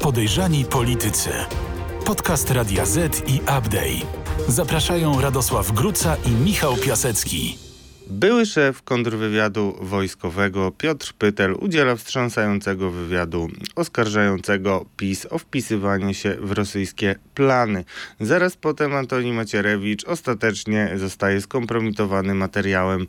Podejrzani politycy. Podcast Radia Z i Update. Zapraszają Radosław Gruca i Michał Piasecki. Były szef kontrwywiadu wojskowego Piotr Pytel udziela wstrząsającego wywiadu oskarżającego PiS o wpisywanie się w rosyjskie plany. Zaraz potem Antoni Macierewicz ostatecznie zostaje skompromitowany materiałem,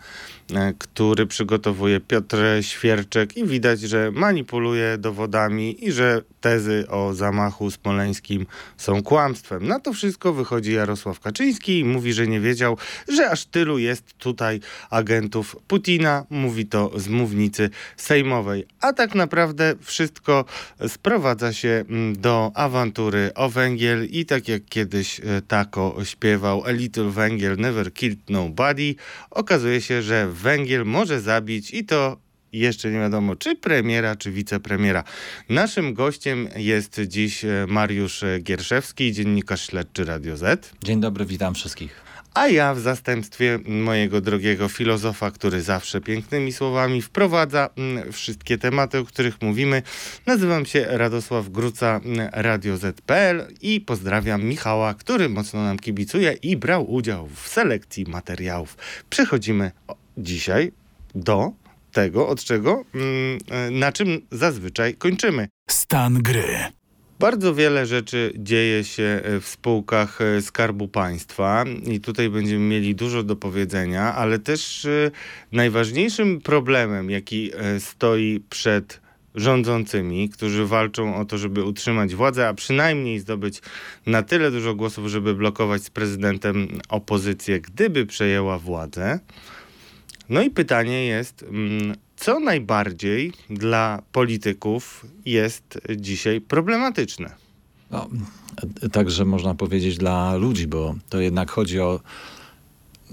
który przygotowuje Piotr Świerczek i widać, że manipuluje dowodami i że tezy o zamachu smoleńskim są kłamstwem. Na to wszystko wychodzi Jarosław Kaczyński i mówi, że nie wiedział, że aż tylu jest tutaj agentów Putina. Mówi to z mównicy sejmowej. A tak naprawdę wszystko sprowadza się mm, do awantury o węgiel i tak jak kiedyś e, Tako śpiewał A Little Węgiel Never Killed Nobody, okazuje się, że węgiel może zabić i to jeszcze nie wiadomo, czy premiera, czy wicepremiera. Naszym gościem jest dziś e, Mariusz Gierszewski, dziennikarz śledczy Radio Z. Dzień dobry, witam wszystkich. A ja w zastępstwie mojego drogiego filozofa, który zawsze pięknymi słowami wprowadza mm, wszystkie tematy, o których mówimy, nazywam się Radosław Gruca, mm, Radio Z.pl i pozdrawiam Michała, który mocno nam kibicuje i brał udział w selekcji materiałów. Przechodzimy dzisiaj do tego, od czego, mm, e, na czym zazwyczaj kończymy. Stan gry. Bardzo wiele rzeczy dzieje się e, w spółkach e, Skarbu Państwa i tutaj będziemy mieli dużo do powiedzenia, ale też najważniejszym problemem, jaki stoi przed rządzącymi, którzy walczą o to, żeby utrzymać władzę, a przynajmniej zdobyć na tyle dużo głosów, żeby blokować z prezydentem opozycję, gdyby przejęła władzę no i pytanie jest, mm, co najbardziej dla polityków jest dzisiaj problematyczne? No, także można powiedzieć dla ludzi, bo to jednak chodzi o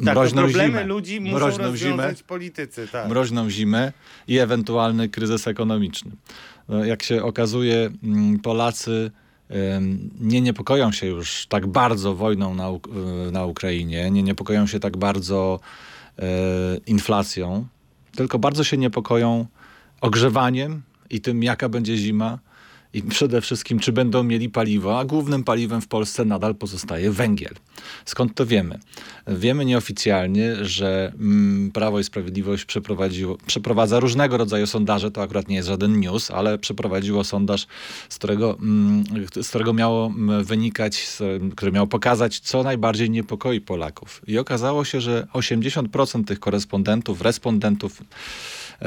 tak, mroźną problemy zimę. ludzi muszą mroźną zimę, politycy. Tak. Mroźną zimę i ewentualny kryzys ekonomiczny. No, jak się okazuje, mm, Polacy nie niepokoją się już tak bardzo wojną na, na Ukrainie, nie niepokoją się tak bardzo inflacją, tylko bardzo się niepokoją ogrzewaniem i tym, jaka będzie zima i przede wszystkim, czy będą mieli paliwo, a głównym paliwem w Polsce nadal pozostaje węgiel. Skąd to wiemy? Wiemy nieoficjalnie, że mm, Prawo i Sprawiedliwość przeprowadza różnego rodzaju sondaże, to akurat nie jest żaden news, ale przeprowadziło sondaż, z którego, mm, z którego miało mm, wynikać, który miał pokazać, co najbardziej niepokoi Polaków. I okazało się, że 80% tych korespondentów, respondentów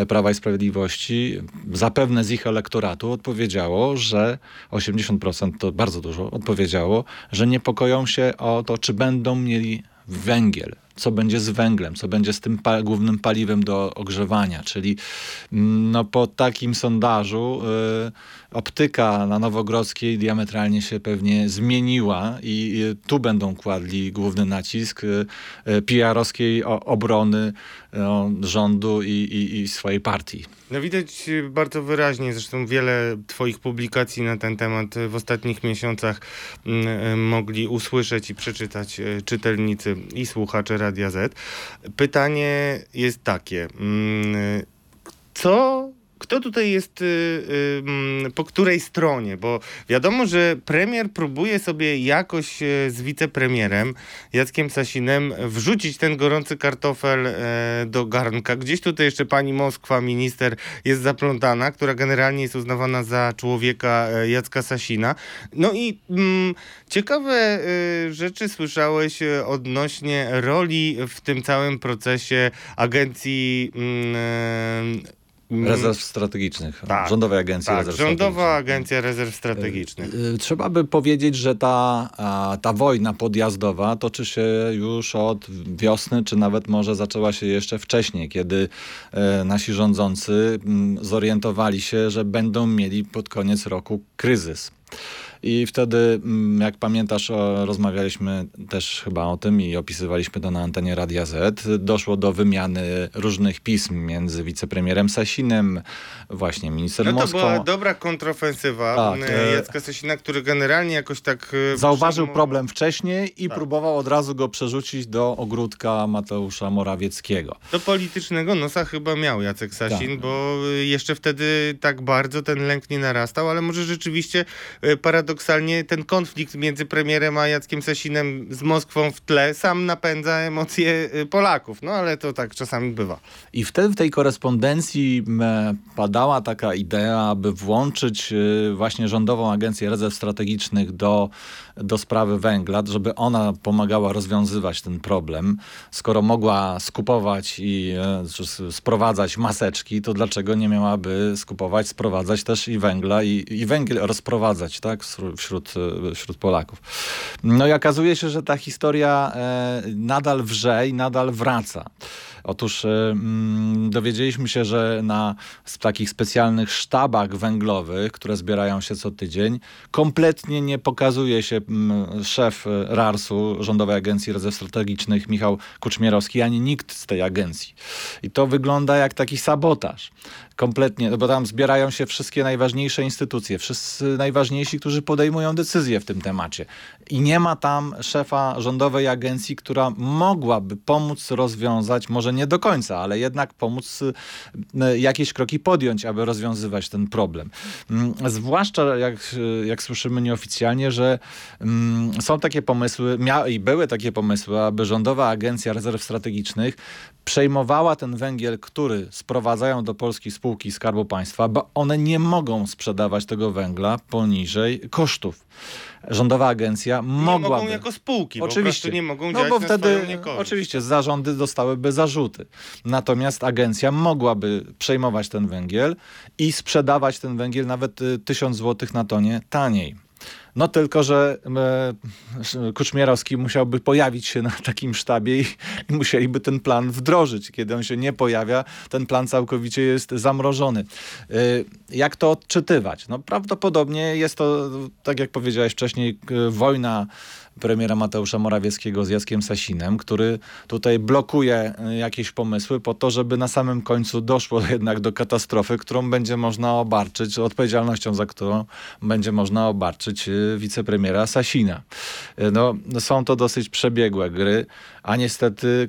Prawa i Sprawiedliwości, zapewne z ich elektoratu odpowiedziało, że 80% to bardzo dużo, odpowiedziało, że niepokoją się o to, czy będą mieli węgiel, co będzie z węglem, co będzie z tym pa głównym paliwem do ogrzewania, czyli mm, no, po takim sondażu y, optyka na Nowogrodzkiej diametralnie się pewnie zmieniła i tu będą kładli główny nacisk y, y PR-owskiej obrony no, rządu i, i, i swojej partii. No widać bardzo wyraźnie, zresztą wiele twoich publikacji na ten temat w ostatnich miesiącach mm, mogli usłyszeć i przeczytać czytelnicy i słuchacze Radia Z. Pytanie jest takie. Mm, co kto tutaj jest y, y, mm, po której stronie, bo wiadomo, że premier próbuje sobie jakoś y, z wicepremierem Jackiem Sasinem wrzucić ten gorący kartofel e, do garnka. Gdzieś tutaj jeszcze pani Moskwa, minister, jest zaplątana, która generalnie jest uznawana za człowieka e, Jacka Sasina. No i mm, ciekawe rzeczy słyszałeś odnośnie roli w tym całym procesie agencji Mm. Rezerw strategicznych. Tak, Rządowej Agencji tak, Rezerw Rządowa Agencja Rezerw Strategicznych. Y, y, trzeba by powiedzieć, że ta, ta wojna podjazdowa toczy się już od wiosny, czy nawet może zaczęła się jeszcze wcześniej, kiedy e, nasi rządzący mm, zorientowali się, że będą mieli pod koniec roku kryzys. I wtedy, mm, jak pamiętasz, rozmawialiśmy też chyba o tym i opisywaliśmy to na antenie Radia Z. Doszło do wymiany różnych pism między wicepremierem Sasinem, właśnie ministrem No to była dobra kontrofensywa Tak, e, Jacka Sasina, który generalnie jakoś tak... e, Zauważył problem wcześniej i Tak. próbował od razu go przerzucić do ogródka Mateusza Morawieckiego. Do politycznego nosa chyba miał Jacek Sasin, Tak. bo y, jeszcze wtedy tak bardzo ten lęk nie narastał, ale może rzeczywiście y, paradoksalnie ten konflikt między premierem a Jackiem Sasinem z Moskwą w tle sam napędza emocje y, Polaków. No ale to tak czasami bywa. I wtedy w tej korespondencji m, padała taka idea, aby włączyć y, właśnie Rządową Agencję Rezerw Strategicznych do, do sprawy węgla, żeby ona pomagała rozwiązywać ten problem. Skoro mogła skupować i e, sprowadzać maseczki, to dlaczego nie miałaby skupować, sprowadzać też i węgla i, i węgiel rozprowadzać tak, wśród- wśród, Polaków. No i okazuje się, że ta historia e, nadal wrze i nadal wraca. Otóż e, mm, dowiedzieliśmy się, że na takich specjalnych sztabach węglowych, które zbierają się co tydzień, kompletnie nie pokazuje się mm, szef RARS-u, Rządowej Agencji Rezerw Strategicznych, Michał Kuczmierowski, ani nikt z tej agencji. I to wygląda jak taki sabotaż. Kompletnie, bo tam zbierają się wszystkie najważniejsze instytucje, wszyscy najważniejsi, którzy podejmują decyzje w tym temacie. I nie ma tam szefa rządowej agencji, która mogłaby pomóc rozwiązać, może nie do końca, ale jednak pomóc y, y, jakieś kroki podjąć, aby rozwiązywać ten problem. Mm, Zwłaszcza jak, y, jak słyszymy nieoficjalnie, że mm, są takie pomysły, i były takie pomysły, aby Rządowa Agencja Rezerw Strategicznych przejmowała ten węgiel, który sprowadzają do Polski spółki Skarbu Państwa, bo one nie mogą sprzedawać tego węgla poniżej kosztów. Rządowa agencja Nie mogłaby... mogą jako spółki, Oczywiście. nie mogą no działać bo na wtedy oczywiście zarządy dostałyby zarzuty. Natomiast agencja mogłaby przejmować ten węgiel i sprzedawać ten węgiel nawet y, 1000 zł na tonie taniej. No tylko, że e, Kuczmierowski musiałby pojawić się na takim sztabie i, i musieliby ten plan wdrożyć. Kiedy on się nie pojawia, ten plan całkowicie jest zamrożony. E, jak to odczytywać? No prawdopodobnie jest to, tak jak powiedziałeś wcześniej, wojna premiera Mateusza Morawieckiego z Jackiem Sasinem, który tutaj blokuje e, jakieś pomysły po to, żeby na samym końcu doszło jednak do katastrofy, którą będzie można obarczyć, odpowiedzialnością za którą będzie można obarczyć e, wicepremiera Sasina. E, No, są to dosyć przebiegłe gry, a niestety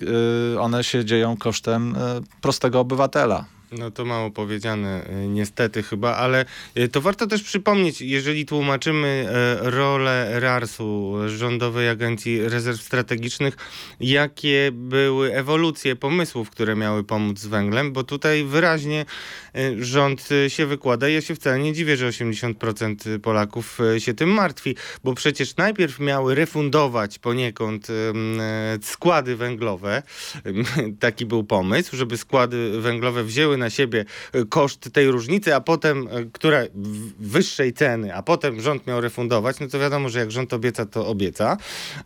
one się dzieją kosztem prostego obywatela. No to mało powiedziane, y, niestety chyba, ale y, to warto też przypomnieć, jeżeli tłumaczymy e, rolę RARS-u, Rządowej Agencji Rezerw Strategicznych, jakie były ewolucje pomysłów, które miały pomóc z węglem, bo tutaj wyraźnie y, rząd y, się wykłada ja się wcale nie dziwię, że 80% Polaków y, się tym martwi, bo przecież najpierw miały refundować poniekąd składy węglowe. Taki był pomysł, żeby składy węglowe wzięły na siebie y, koszt tej różnicy, a potem, y, która wyższej ceny, a potem rząd miał refundować, no to wiadomo, że jak rząd obieca, to obieca,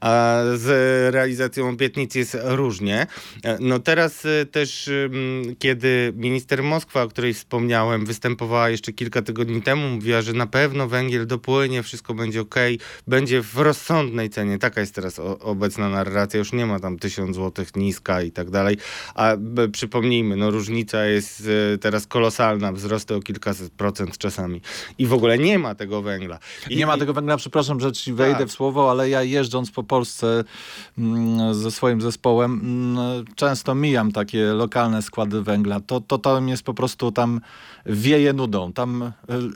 a z realizacją obietnic jest różnie. E, No teraz też, kiedy minister Moskwa, o której wspomniałem, występowała jeszcze kilka tygodni temu, mówiła, że na pewno węgiel dopłynie, wszystko będzie ok, będzie w rozsądnej cenie. Taka jest teraz obecna narracja, już nie ma tam tysiąc złotych niska i tak dalej. A przypomnijmy, no różnica jest e, teraz kolosalna, wzrosty o kilkaset procent czasami. I w ogóle nie ma tego węgla. I, nie ma tego węgla, przepraszam, że ci wejdę Tak. w słowo, ale ja jeżdżąc po Polsce mm, ze swoim zespołem, mm, często mijam takie lokalne składy węgla. To, to tam jest po prostu, tam wieje nudą. Tam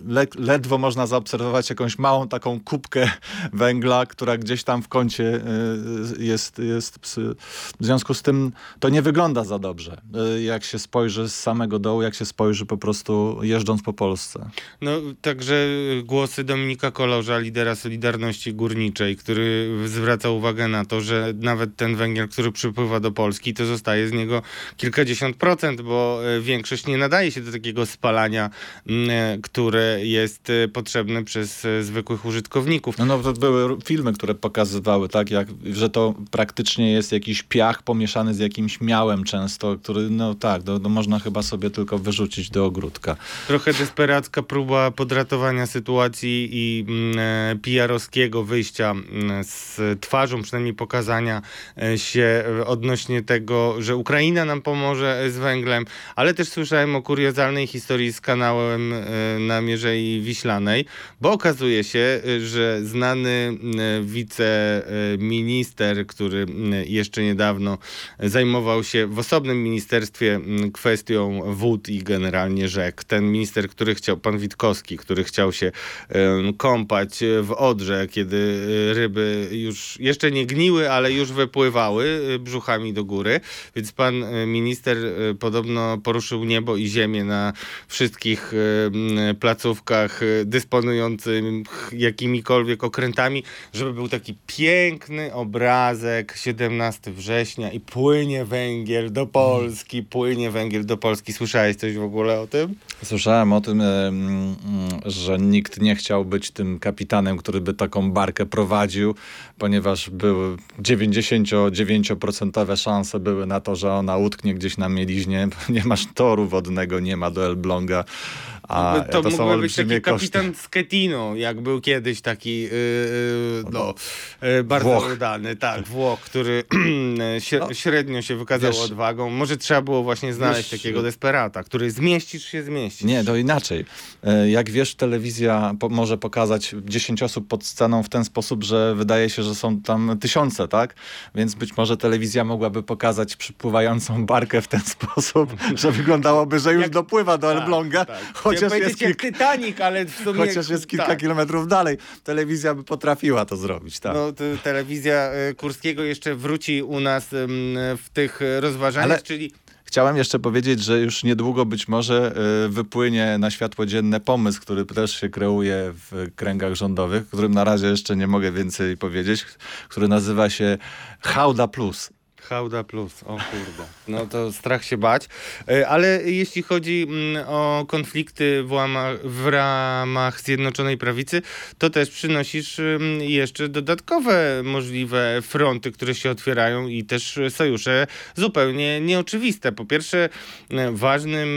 le, ledwo można zaobserwować jakąś małą taką kubkę węgla, która gdzieś tam w kącie y, jest, jest w związku z tym to nie wygląda za dobrze. Y, Jak się spojrzy z samego dołu, jak się spojrzy po prostu jeżdżąc po Polsce. No, także głosy Dominika Kolorza, lidera Solidarności Górniczej, który zwraca uwagę na to, że nawet ten węgiel, który przypływa do Polski, to zostaje z niego kilkadziesiąt procent, bo e, większość nie nadaje się do takiego spalania, e, które jest e, potrzebne przez zwykłych użytkowników. No, no to były filmy, które pokazywały, tak, jak, że to praktycznie jest jakiś piach pomieszany z jakimś miałem często, który, no tak, no, no można chyba sobie tylko wyrzucić do ogródka. Trochę desperacka próba podratowania sytuacji i mm, e, PR-owskiego wyjścia mm, z twarzą, przynajmniej pokazania e, się e, odnośnie tego, że Ukraina nam pomoże z węglem, ale też słyszałem o kuriozalnej historii z kanałem na Mierzei Wiślanej, bo okazuje się, że znany wiceminister, który jeszcze niedawno zajmował się w osobnym ministerstwie kwestią wód i generalnie rzek. Ten minister, który chciał, pan Witkowski, który chciał się kąpać w Odrze, kiedy y, ryby już jeszcze nie gniły, ale już wypływały y, brzuchami do góry. Więc pan minister podobno poruszył niebo i ziemię na wszystkich placówkach dysponujących jakimikolwiek okrętami, żeby był taki piękny obrazek 17 września i płynie węgiel do Polski, płynie węgiel do Polski. Słyszałeś coś w ogóle o tym? Słyszałem o tym, mm, że nikt nie chciał być tym kapitanem, który by taką barkę prowadził, ponieważ były 99% szanse były na to, że ona utknie gdzieś na mieliźnie. Nie masz toru wodnego, nie ma do Elbląga. A to, to, są mógłby być taki koszty. kapitan Schettino, jak był kiedyś taki yy, no, yy, bardzo Włoch. udany, tak, Włoch, który śre- No, średnio się wykazał wiesz- odwagą. Może trzeba było właśnie znaleźć Wiesz- takiego desperata, który zmieścisz się zmieścisz. Nie, to inaczej. E, Jak wiesz, telewizja po może pokazać 10 osób pod sceną w ten sposób, że wydaje się, że są tam tysiące, tak? Więc być może telewizja mogłaby pokazać przypływającą barkę w ten sposób, że wyglądałoby, że już Jak- dopływa do Tak, Elbląga, tak. Chociaż, jest jak Titanic, ale w sumie... chociaż jest kilka tak. kilometrów dalej. Telewizja by potrafiła to zrobić, tak? No, telewizja y, Kurskiego jeszcze wróci u nas w tych rozważaniach, Ale- czyli Chciałem jeszcze powiedzieć, że już niedługo być może y, wypłynie na światło dzienne pomysł, który też się kreuje w kręgach rządowych, którym na razie jeszcze nie mogę więcej powiedzieć, który nazywa się Hauda Plus. Hauda plus, o kurde. No to strach się bać. E, Ale jeśli chodzi mm, o konflikty w, w ramach Zjednoczonej Prawicy, to też przynosisz mm, jeszcze dodatkowe możliwe fronty, które się otwierają i też sojusze zupełnie nieoczywiste. Po pierwsze, e, ważnym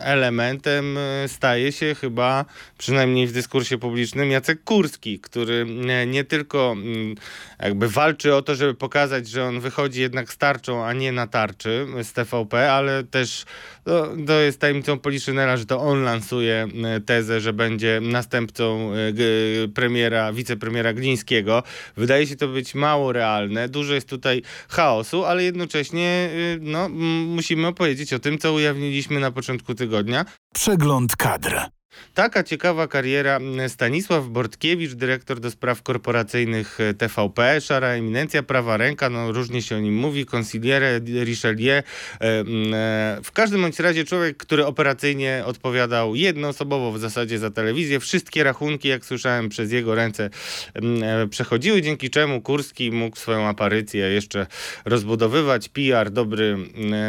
elementem e, staje się chyba, przynajmniej w dyskursie publicznym, Jacek Kurski, który nie tylko mm, jakby walczy o to, żeby pokazać, że on wychodzi jednak z tarczą, a nie na tarczy z TVP, ale też no, to jest tajemnicą Poliszynela, że to on lansuje e, tezę, że będzie następcą e, premiera, wicepremiera Glińskiego. Wydaje się to być mało realne. Dużo jest tutaj chaosu, ale jednocześnie y, no, musimy opowiedzieć o tym, co ujawniliśmy na początku tygodnia. Przegląd kadr. Taka ciekawa kariera Stanisław Bortkiewicz, dyrektor do spraw korporacyjnych e, TVP, szara eminencja, prawa ręka, no różnie się o nim mówi, consigliere Richelieu. E, e, W każdym bądź razie człowiek, który operacyjnie odpowiadał jednoosobowo w zasadzie za telewizję. Wszystkie rachunki, jak słyszałem, przez jego ręce przechodziły, dzięki czemu Kurski mógł swoją aparycję jeszcze rozbudowywać. PR dobry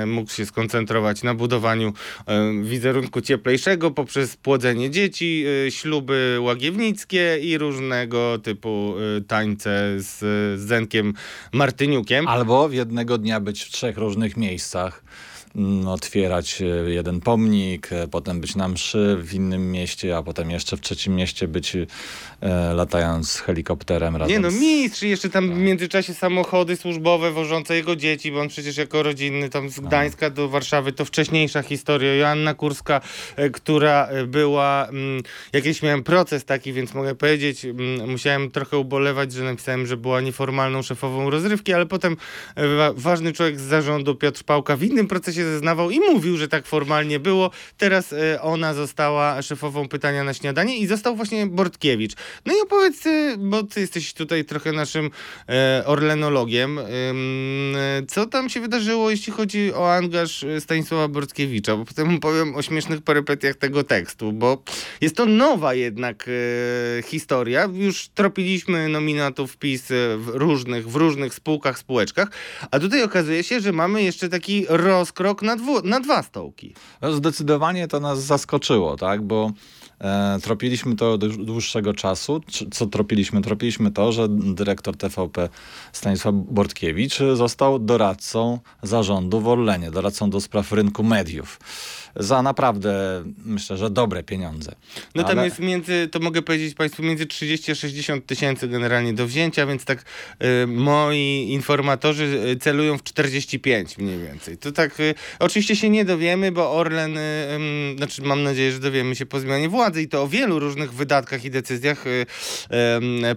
mógł się skoncentrować na budowaniu wizerunku cieplejszego poprzez płodzenie dzieci, y, śluby łagiewnickie i różnego typu y, tańce z Zenkiem Martyniukiem. Albo w jednego dnia być w trzech różnych miejscach. Mm, Otwierać e, jeden pomnik, e, potem być na mszy w innym mieście, a potem jeszcze w trzecim mieście być e, latając helikopterem razem Nie no, z... mistrz, jeszcze tam w międzyczasie samochody służbowe wożące jego dzieci, bo on przecież jako rodzinny tam z Gdańska do Warszawy, to wcześniejsza historia. Joanna Kurska, e, która była, mm, jakiś miałem proces taki, więc mogę powiedzieć, mm, musiałem trochę ubolewać, że napisałem, że była nieformalną szefową rozrywki, ale potem wa- ważny człowiek z zarządu, Piotr Pałka, w innym procesie zeznawał i mówił, że tak formalnie było. Teraz e, ona została szefową pytania na śniadanie i został właśnie Bortkiewicz. No i opowiedz, y, bo ty jesteś tutaj trochę naszym e, orlenologiem, e, co tam się wydarzyło, jeśli chodzi o angaż e, Stanisława Bortkiewicza, bo potem powiem o śmiesznych perypetiach tego tekstu, bo jest to nowa jednak e, historia. Już tropiliśmy nominatów PiS e, w różnych, w różnych spółkach, spółeczkach, a tutaj okazuje się, że mamy jeszcze taki rozkrok na, dwu, na dwa stołki. Zdecydowanie to nas zaskoczyło, tak? Bo e, tropiliśmy to dłuższego czasu. Co tropiliśmy? Tropiliśmy to, że dyrektor TVP Stanisław Bortkiewicz został doradcą zarządu w Orlenie, doradcą do spraw rynku mediów. Za naprawdę, myślę, że dobre pieniądze. No tam Ale- jest między, to mogę powiedzieć Państwu, między 30 a 60 tysięcy generalnie do wzięcia, więc tak y, moi informatorzy y, celują w 45 mniej więcej. To tak, y, oczywiście się nie dowiemy, bo Orlen, y, ym, znaczy mam nadzieję, że dowiemy się po zmianie władzy i to o wielu różnych wydatkach i decyzjach y,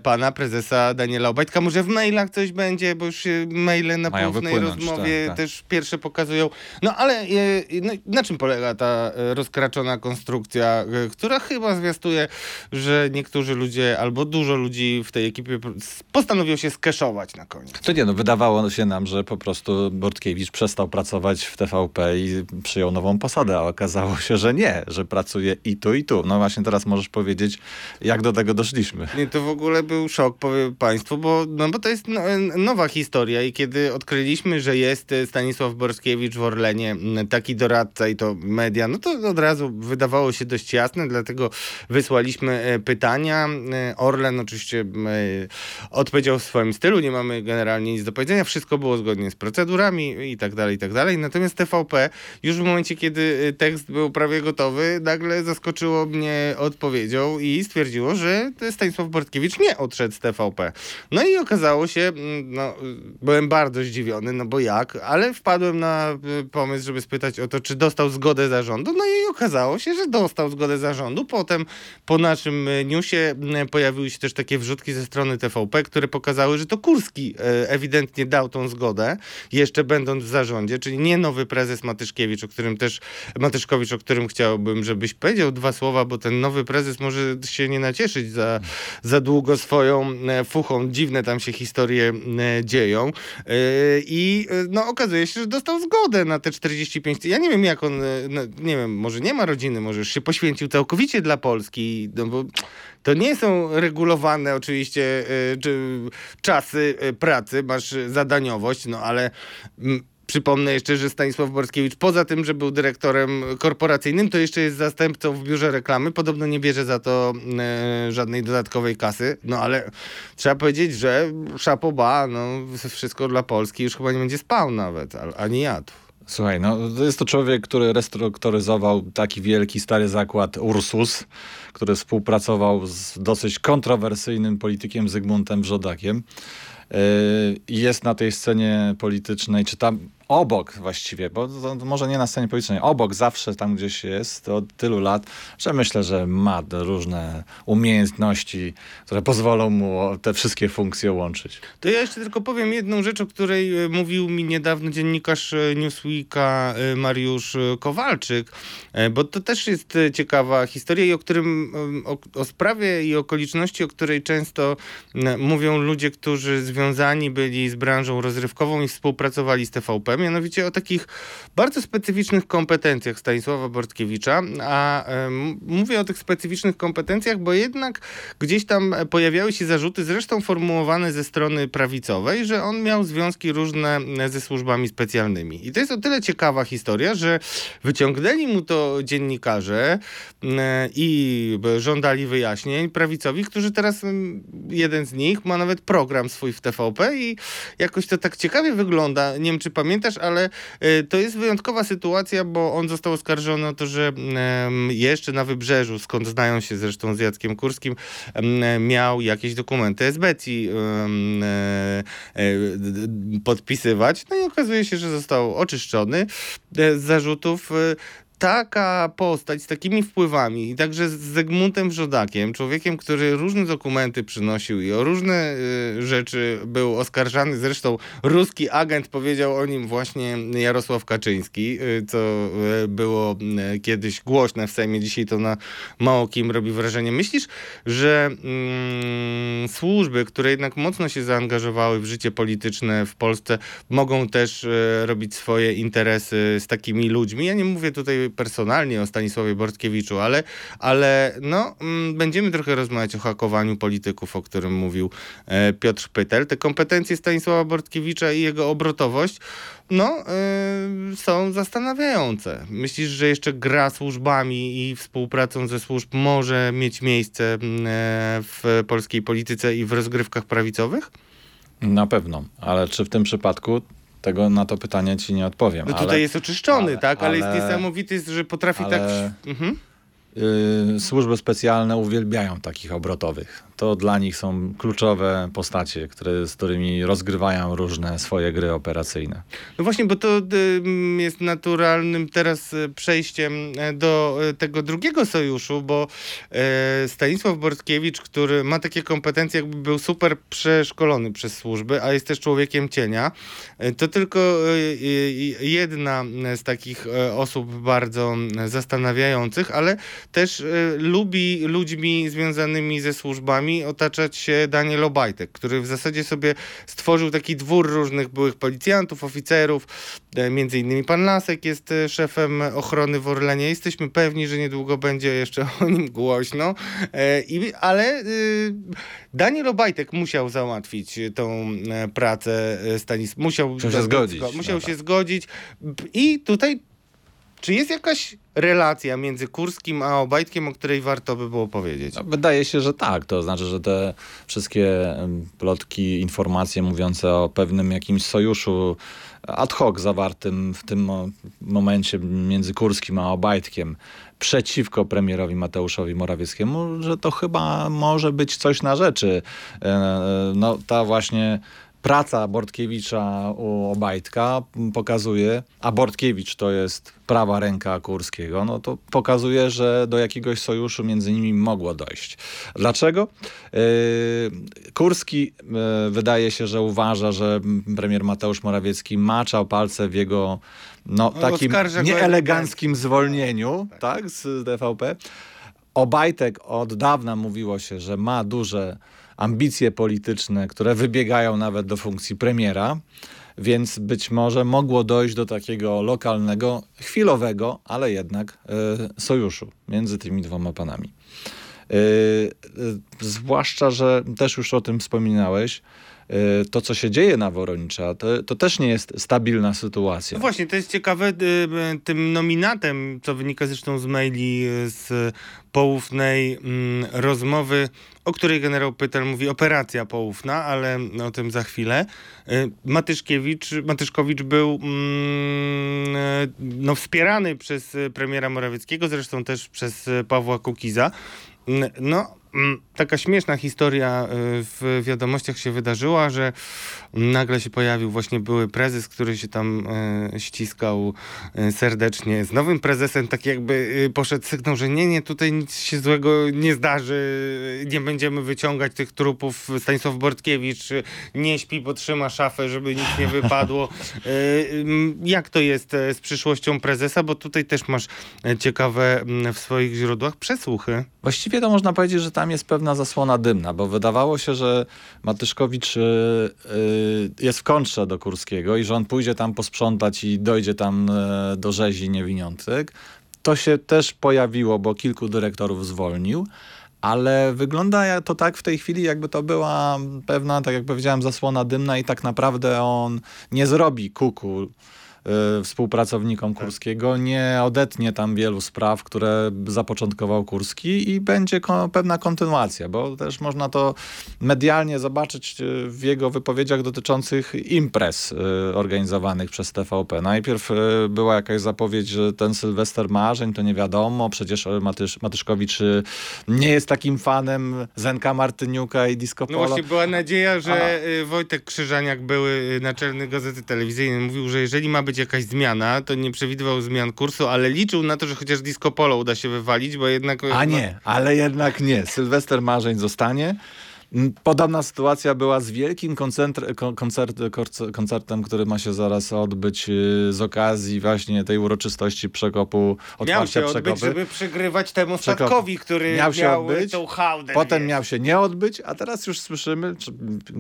pana prezesa Daniela Obajtka. Może w mailach coś będzie, bo już się maile na Mają wypłynąć, rozmowie tak, tak. też pierwsze pokazują. No ale y, no, na czym polega ta y, rozkraczona konstrukcja, y, która chyba zwiastuje, że niektórzy ludzie albo dużo ludzi w tej ekipie po- s- postanowią się skeszować na koniec. To nie, no wydawało się nam, że po prostu Bortkiewicz przestał pracować w TVP i przyjął nową posadę, a okazało się, że nie, że pracuje i tu, i tu. No właśnie teraz możesz powiedzieć, jak do tego doszliśmy. Nie, to w ogóle był szok, powiem Państwu, bo, no, bo to jest no, nowa historia i kiedy odkryliśmy, że jest e, Stanisław Borskiewicz w Orlenie, taki doradca i to media, no to od razu wydawało się dość jasne, dlatego wysłaliśmy e, pytania. E, Orlen oczywiście e, odpowiedział w swoim stylu, nie mamy generalnie nic do powiedzenia, wszystko było zgodnie z procedurami i tak dalej, i tak dalej. Natomiast TVP już w momencie, kiedy tekst był prawie gotowy, nagle zaskoczyło mnie odpowiedzią i stwierdziło, że Stanisław Bortkiewicz nie odszedł z TVP. No i okazało się, no, byłem bardzo zdziwiony, no bo jak, ale wpadłem na pomysł, żeby spytać o to, czy dostał zgodę zarządu, no i okazało się, że dostał zgodę zarządu. Potem po naszym y, newsie y, pojawiły się też takie wrzutki ze strony TVP, które pokazały, że to Kurski y, ewidentnie dał tą zgodę, jeszcze będąc w zarządzie, czyli nie nowy prezes Matyszkiewicz, o którym też, Matyszkowicz, o którym chciałbym, żebyś powiedział dwa słowa, bo ten nowy prezes może się nie nacieszyć za, za długo swoją e, fuchą. Dziwne tam się historie e, dzieją. E, I e, no, okazuje się, że dostał zgodę na te 45. ty- Ja nie wiem, jak on, e, no, nie wiem, może nie ma rodziny, może już się poświęcił całkowicie dla Polski, no bo to nie są regulowane oczywiście czy czasy e, pracy, masz zadaniowość, no ale mm, Przypomnę jeszcze, że Stanisław Borskiewicz poza tym, że był dyrektorem korporacyjnym, to jeszcze jest zastępcą w biurze reklamy. Podobno nie bierze za to e, żadnej dodatkowej kasy. No ale trzeba powiedzieć, że szapoba, no wszystko dla Polski już chyba nie będzie spał nawet, ani jadł. Słuchaj, no to jest to człowiek, który restrukturyzował taki wielki stary zakład Ursus, który współpracował z dosyć kontrowersyjnym politykiem Zygmuntem Brzodakiem. Yy, jest na tej scenie politycznej, czy tam obok właściwie, bo może nie na scenie politycznej, obok zawsze tam gdzieś jest od tylu lat, że myślę, że ma różne umiejętności, które pozwolą mu te wszystkie funkcje łączyć. To ja jeszcze tylko powiem jedną rzecz, o której e, mówił mi niedawno dziennikarz e, Newsweeka e, Mariusz Kowalczyk, bo to też jest ciekawa historia i o którym, o, o sprawie i okoliczności, o której często mówią ludzie, którzy związani byli z branżą rozrywkową i współpracowali z TVP, mianowicie o takich bardzo specyficznych kompetencjach Stanisława Bortkiewicza, a mówię o tych specyficznych kompetencjach, bo jednak gdzieś tam pojawiały się zarzuty, zresztą formułowane ze strony prawicowej, że on miał związki różne ze służbami specjalnymi. I to jest o tyle ciekawa historia, że wyciągnęli mu to dziennikarze m, i żądali wyjaśnień prawicowi, którzy teraz jeden z nich ma nawet program swój w TVP i jakoś to tak ciekawie wygląda. Nie wiem, czy pamiętasz, ale to jest wyjątkowa sytuacja, bo on został oskarżony o to, że jeszcze na wybrzeżu, skąd znają się zresztą z Jackiem Kurskim, miał jakieś dokumenty em, e, e, podpisywać. No i okazuje się, że został oczyszczony e, z zarzutów. Taka postać z takimi wpływami i także z Zygmuntem Brzodakiem, człowiekiem, który różne dokumenty przynosił i o różne y, rzeczy był oskarżany. Zresztą ruski agent powiedział o nim właśnie Jarosław Kaczyński, y, co y, było y, kiedyś głośne w Sejmie. Dzisiaj to na mało kim robi wrażenie. Myślisz, że mm, służby, które jednak mocno się zaangażowały w życie polityczne w Polsce, mogą też e, robić swoje interesy z takimi ludźmi? Ja nie mówię tutaj personalnie o Stanisławie Bortkiewiczu, ale, ale no, mm, będziemy trochę rozmawiać o hakowaniu polityków, o którym mówił e, Piotr Pytel. Te kompetencje Stanisława Bortkiewicza i jego obrotowość no, y, są zastanawiające. Myślisz, że jeszcze gra służbami i współpracą ze służb może mieć miejsce mm, e, w polskiej polityce i w rozgrywkach prawicowych? Na pewno, ale czy w tym przypadku tego na to pytanie ci nie odpowiem. No tutaj ale, jest oczyszczony, ale- tak? Ale, jest ale- niesamowity, że potrafi tak... Mhm. y, służby specjalne uwielbiają takich obrotowych. To dla nich są kluczowe postacie, które, z którymi rozgrywają różne swoje gry operacyjne. No właśnie, bo to jest naturalnym teraz y, przejściem e, do y, tego drugiego sojuszu, bo e, Stanisław Bortkiewicz, który ma takie kompetencje, jakby był super przeszkolony przez służby, a jest też człowiekiem cienia, e, to tylko jedna z takich e, osób bardzo zastanawiających, ale też e, lubi ludźmi związanymi ze służbami otaczać się Daniel Obajtek, który w zasadzie sobie stworzył taki dwór różnych byłych policjantów, oficerów, e, między innymi pan Lasek jest e, szefem ochrony w Orlenie. Jesteśmy pewni, że niedługo będzie jeszcze o nim głośno, E, i, ale Daniel Obajtek musiał załatwić tą pracę e, Stanis, musiał, Musiał się zgodzić musiał na się to. zgodzić i tutaj czy jest jakaś relacja między Kurskim a Obajtkiem, o której warto by było powiedzieć? No, wydaje się, że tak. To znaczy, że te wszystkie plotki, informacje mówiące o pewnym jakimś sojuszu ad hoc zawartym w tym mo- momencie między Kurskim a Obajtkiem przeciwko premierowi Mateuszowi Morawieckiemu, że to chyba może być coś na rzeczy. E, e, No ta właśnie praca Bortkiewicza u Obajtka pokazuje, a Bortkiewicz to jest prawa ręka Kurskiego, no to pokazuje, że do jakiegoś sojuszu między nimi mogło dojść. Dlaczego? Yy, Kurski yy, wydaje się, że uważa, że premier Mateusz Morawiecki maczał palce w jego no, No, takim nieeleganckim zwolnieniu tak, z DVP. Obajtek od dawna mówiło się, że ma duże ambicje polityczne, które wybiegają nawet do funkcji premiera, więc być może mogło dojść do takiego lokalnego, chwilowego, ale jednak e, sojuszu między tymi dwoma panami. E, e, zwłaszcza, że też już o tym wspominałeś, to co się dzieje na Woronicza, to, to też nie jest stabilna sytuacja. No właśnie, to jest ciekawe, y, tym nominatem, co wynika zresztą z maili y, z poufnej mm, rozmowy, o której generał Pytel mówi operacja poufna, ale o tym za chwilę. Matyszkiewicz, Matyszkowicz był mm, no, wspierany przez premiera Morawieckiego, zresztą też przez Pawła Kukiza. Mm, No, taka śmieszna historia y, w wiadomościach się wydarzyła, że nagle się pojawił właśnie były prezes, który się tam y, ściskał y, serdecznie z nowym prezesem, tak jakby poszedł sygnał, że nie, nie, tutaj nic się złego nie zdarzy, nie będziemy wyciągać tych trupów. Stanisław Bortkiewicz nie śpi, bo trzyma szafę, żeby nic nie wypadło. Jak to jest z przyszłością prezesa? Bo tutaj też masz ciekawe mm, w swoich źródłach przesłuchy. Właściwie to można powiedzieć, że tam jest pewna zasłona dymna, bo wydawało się, że Matyszkowicz y, y, jest w kontrze do Kurskiego i że on pójdzie tam posprzątać i dojdzie tam y, do rzezi niewiniątek. To się też pojawiło, bo kilku dyrektorów zwolnił. Ale wygląda to tak w tej chwili, jakby to była pewna, tak jak powiedziałem, zasłona dymna i tak naprawdę on nie zrobi kuku współpracownikom Kurskiego, nie odetnie tam wielu spraw, które zapoczątkował Kurski i będzie ko- pewna kontynuacja, bo też można to medialnie zobaczyć y, w jego wypowiedziach dotyczących imprez y, organizowanych przez TVP. Najpierw y, była jakaś zapowiedź, że ten Sylwester Marzeń to nie wiadomo, przecież Matysz, Matyszkowicz y, nie jest takim fanem Zenka Martyniuka i Disco No Polo. właśnie była nadzieja, że y, Wojtek Krzyżaniak, były y, naczelny Gazety Telewizyjnej, mówił, że jeżeli ma być jakaś zmiana, to nie przewidywał zmian kursu, ale liczył na to, że chociaż disco polo uda się wywalić, bo jednak... A nie, ale jednak nie. Sylwester Marzeń zostanie. Podobna sytuacja była z wielkim koncentr- ko- koncert, koncertem, który ma się zaraz odbyć y, z okazji właśnie tej uroczystości przekopu, Miał otwarcia się odbyć, przekopy. żeby przegrywać temu statkowi, który Miał się miał odbyć, tą hałdę. Potem wiesz. miał się nie odbyć, a teraz już słyszymy, czy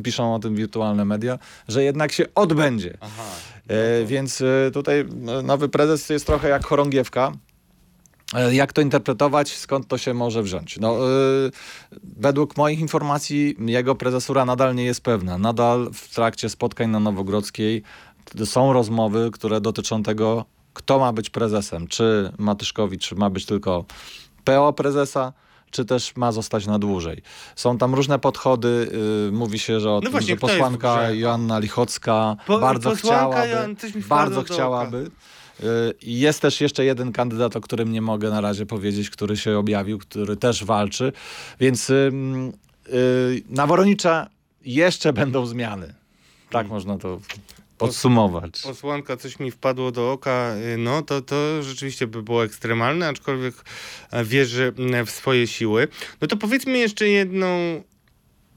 piszą o tym wirtualne media, że jednak się odbędzie. Aha. E, więc e, tutaj e, nowy prezes jest trochę jak chorągiewka. E, Jak to interpretować? Skąd to się może wziąć? No, e, według moich informacji jego prezesura nadal nie jest pewna. Nadal w trakcie spotkań na Nowogrodzkiej są rozmowy, które dotyczą tego, kto ma być prezesem. Czy Matyszkowicz ma być tylko PO prezesa, czy też ma zostać na dłużej. Są tam różne podchody. y, Mówi się, że, o tym, właśnie, posłanka? Joanna Lichocka Po- bardzo chciałaby. Bardzo do oka. Y, Jest też jeszcze jeden kandydat, o którym nie mogę na razie powiedzieć, który się objawił, który też walczy. Więc ym, y, na Woronicza jeszcze będą zmiany. Tak można to podsumować. Posłanka, coś mi wpadło do oka, y, no to, to rzeczywiście by było ekstremalne, aczkolwiek e, wierzy mm, w swoje siły. No to powiedzmy jeszcze jedną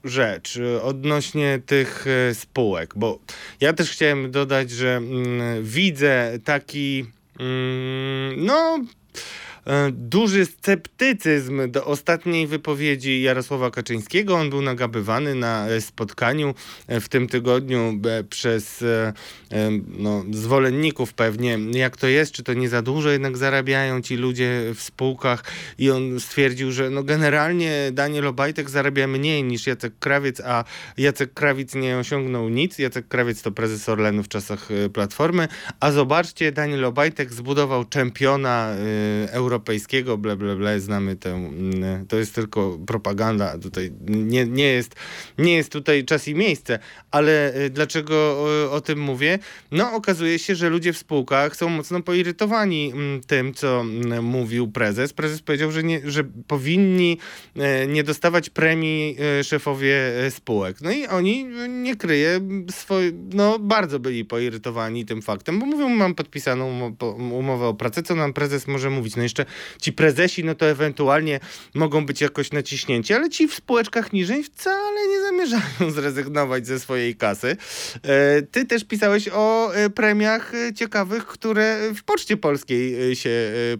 rzecz y, odnośnie tych e, spółek, bo ja też chciałem dodać, że mm, widzę taki, mm, no duży sceptycyzm do ostatniej wypowiedzi Jarosława Kaczyńskiego. On był nagabywany na e, spotkaniu e, w tym tygodniu e, przez e, e, no, zwolenników pewnie, jak to jest, czy to nie za dużo jednak zarabiają ci ludzie w spółkach i on stwierdził, że no generalnie Daniel Obajtek zarabia mniej niż Jacek Krawiec, a Jacek Krawiec nie osiągnął nic. Jacek Krawiec to prezes Orlenu w czasach e, Platformy, a zobaczcie, Daniel Obajtek zbudował czempiona y, europejskiego, ble, ble, ble, znamy tę, mm, to jest tylko propaganda, tutaj nie, nie, jest, nie jest tutaj czas i miejsce, ale y, dlaczego o, o tym mówię? No okazuje się, że ludzie w spółkach są mocno poirytowani mm, tym, co mm, mówił prezes. Prezes powiedział, że, nie, że powinni e, nie dostawać premii szefowie spółek. No i oni, nie kryje, swoi, no bardzo byli poirytowani tym faktem, bo mówią, mam podpisaną umo- po- umowę o pracę, co nam prezes może mówić. No jeszcze ci prezesi, no to ewentualnie mogą być jakoś naciśnięci, ale ci w spółeczkach niżej wcale nie zamierzają zrezygnować ze swojej kasy. E, Ty też pisałeś o e, premiach e, ciekawych, które w Poczcie Polskiej się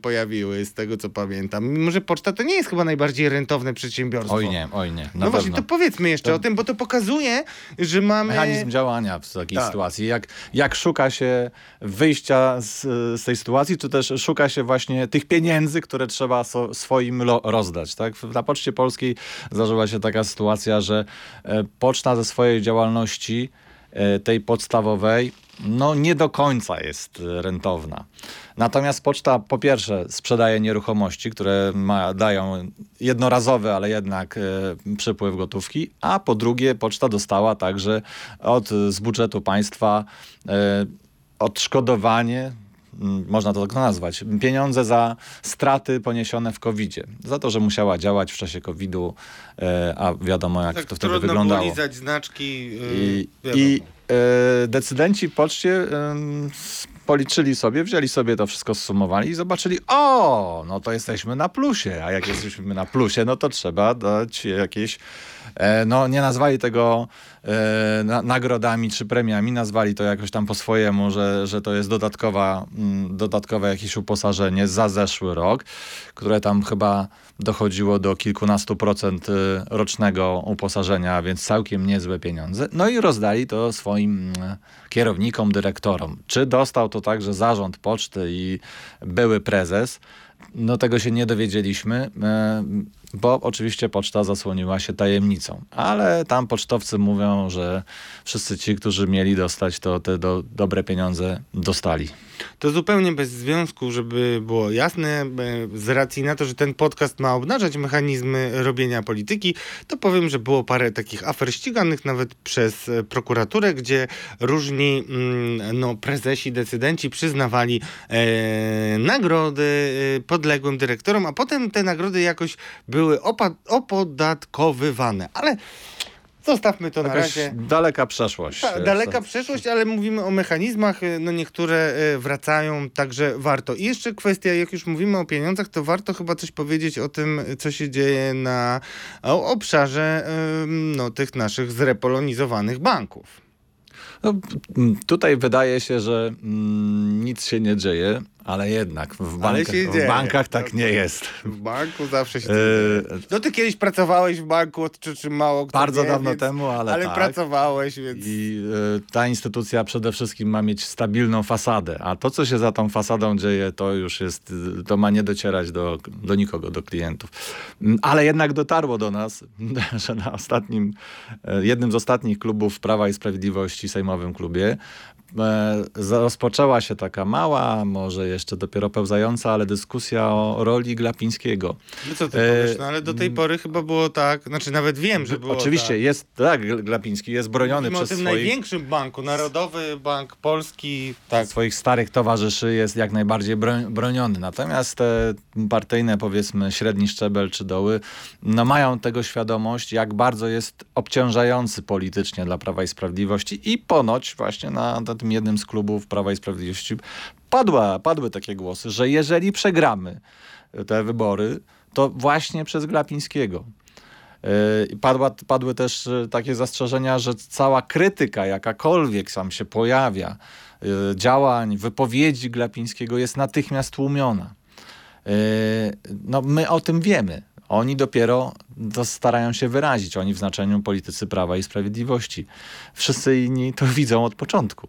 pojawiły, z tego co pamiętam. Mimo, że poczta to nie jest chyba najbardziej rentowne przedsiębiorstwo. Oj nie, oj nie. No właśnie, pewno. to powiedzmy jeszcze To- o tym, bo to pokazuje, że mamy... Mechanizm działania w takiej Tak. sytuacji. Jak, jak szuka się wyjścia z, z tej sytuacji, czy też szuka się właśnie tych pieniędzy, które trzeba so, swoim rozdać. Tak? Na Poczcie Polskiej zdarzyła się taka sytuacja, że e, poczta ze swojej działalności, e, tej podstawowej, no nie do końca jest rentowna. Natomiast poczta po pierwsze sprzedaje nieruchomości, które ma, dają jednorazowy, ale jednak e, gotówki, a po drugie poczta dostała także od, z budżetu państwa e, odszkodowanie, można to tak nazwać, pieniądze za straty poniesione w COVID-zie. Za to, że musiała działać w czasie COVID-u, e, a wiadomo jak tak to wtedy trudno wyglądało. było lizać znaczki. Yy, I, e, decydenci poczcie s- policzyli sobie, wzięli sobie to wszystko, zsumowali i zobaczyli, o, no to jesteśmy na plusie, a jak jesteśmy na plusie, no to trzeba dać jakieś, e, no nie nazwali tego e, na, nagrodami czy premiami, nazwali to jakoś tam po swojemu, że, że to jest dodatkowa, mm, dodatkowe jakieś uposażenie za zeszły rok, które tam chyba dochodziło do kilkunastu procent y, rocznego uposażenia, więc całkiem niezłe pieniądze. No i rozdali to swoim mm, kierownikom, dyrektorom. Czy dostał to także zarząd poczty i były prezes? No tego się nie dowiedzieliśmy, e, bo oczywiście poczta zasłoniła się tajemnicą. Ale tam pocztowcy mówią, że wszyscy ci, którzy mieli dostać, to te do, dobre pieniądze dostali. To zupełnie bez związku, żeby było jasne, e, z racji na to, że ten podcast ma obnażać mechanizmy robienia polityki, to powiem, że było parę takich afer ściganych nawet przez e, prokuraturę, gdzie różni mm, no, prezesi, decydenci przyznawali e, nagrody e, podległym dyrektorom, a potem te nagrody jakoś były opa- opodatkowywane. Ale zostawmy to na Jakaś razie. daleka przeszłość. Ta, e, daleka przeszłość, ale mówimy o mechanizmach, y, no niektóre y, wracają, także warto. I jeszcze kwestia, jak już mówimy o pieniądzach, to warto chyba coś powiedzieć o tym, co się dzieje na obszarze no, tych naszych zrepolonizowanych banków. No, tutaj wydaje się, że mm, nic się nie dzieje, ale jednak w, w dzieje. bankach tak nie jest. W banku zawsze się... E, No ty kiedyś pracowałeś w banku, czy, czy mało kto Bardzo wie, dawno więc, temu, ale, ale tak. pracowałeś, więc... I e, ta instytucja przede wszystkim ma mieć stabilną fasadę, a to, co się za tą fasadą dzieje, to już jest, to ma nie docierać do, do nikogo, do klientów. Mm, Ale jednak dotarło do nas, że na ostatnim, e, jednym z ostatnich klubów Prawa i Sprawiedliwości, sejmowym klubie, rozpoczęła się taka mała, może jeszcze dopiero pełzająca, ale dyskusja o roli Glapińskiego. No co ty E, powiesz? No ale do tej pory chyba było tak, znaczy nawet wiem, że było Oczywiście tak. jest, tak, Gl- Glapiński jest broniony Mówimy o przez tym swoich, największym banku, Narodowy Bank Polski, tak. swoich starych towarzyszy, jest jak najbardziej broń, broniony. Natomiast te partyjne, powiedzmy, średni szczebel czy doły, no mają tego świadomość, jak bardzo jest obciążający politycznie dla Prawa i Sprawiedliwości i ponoć właśnie na, na tym jednym z klubów Prawa i Sprawiedliwości padła, padły takie głosy, że jeżeli przegramy te wybory, to właśnie przez Glapińskiego. Yy, Padła, padły też y, takie zastrzeżenia, że cała krytyka, jakakolwiek sam się pojawia, działań, wypowiedzi Glapińskiego jest natychmiast tłumiona. No, my o tym wiemy. Oni dopiero to starają się wyrazić, oni w znaczeniu politycy Prawa i Sprawiedliwości. Wszyscy inni to widzą od początku.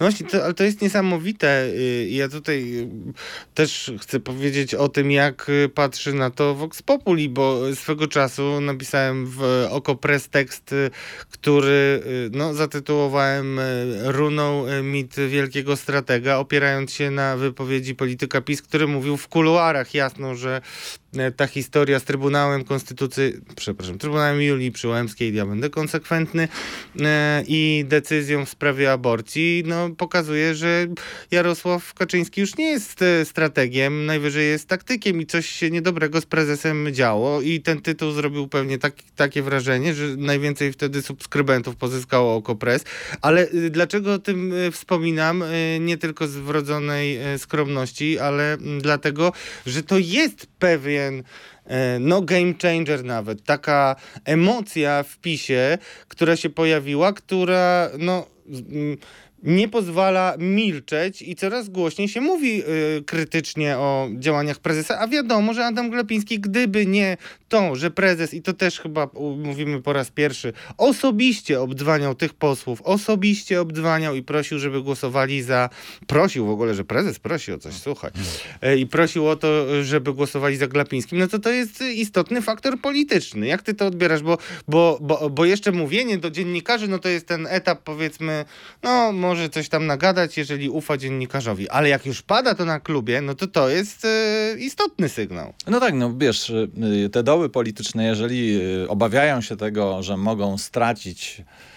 No właśnie, to, ale to jest niesamowite. Y, Ja tutaj y, też chcę powiedzieć o tym, jak y, patrzy na to Vox Populi, bo swego czasu napisałem w Okopres tekst, który no, zatytułowałem Runą mit wielkiego stratega, opierając się na wypowiedzi polityka PiS, który mówił w kuluarach jasno, że ta historia z Trybunałem Konstytucyjnym, przepraszam, Trybunałem Julii Przyłębskiej, ja będę konsekwentny, i decyzją w sprawie aborcji, no pokazuje, że Jarosław Kaczyński już nie jest e, strategiem, najwyżej jest taktykiem i coś się niedobrego z prezesem działo i ten tytuł zrobił pewnie tak, takie wrażenie, że najwięcej wtedy subskrybentów pozyskało Okopres, ale y, dlaczego o tym y, wspominam? Nie tylko z wrodzonej skromności, ale mm, dlatego, że to jest pewien e, no game changer nawet, taka emocja w PiSie, która się pojawiła, która no mm, nie pozwala milczeć i coraz głośniej się mówi y, krytycznie o działaniach prezesa, a wiadomo, że Adam Glapiński, gdyby nie to, że prezes, i to też chyba mówimy po raz pierwszy, osobiście obdzwaniał tych posłów, osobiście obdzwaniał i prosił, żeby głosowali za, prosił w ogóle, że prezes prosi o coś, słuchaj, e, i prosił o to, żeby głosowali za Glapińskim, no to to jest istotny faktor polityczny. Jak ty to odbierasz? Bo, bo, bo, bo jeszcze mówienie do dziennikarzy, no to jest ten etap, powiedzmy, no może coś tam nagadać, jeżeli ufa dziennikarzowi, ale jak już pada to na klubie, no to to jest e, istotny sygnał. No tak, no wiesz, y, te doły polityczne, jeżeli y, obawiają się tego, że mogą stracić e,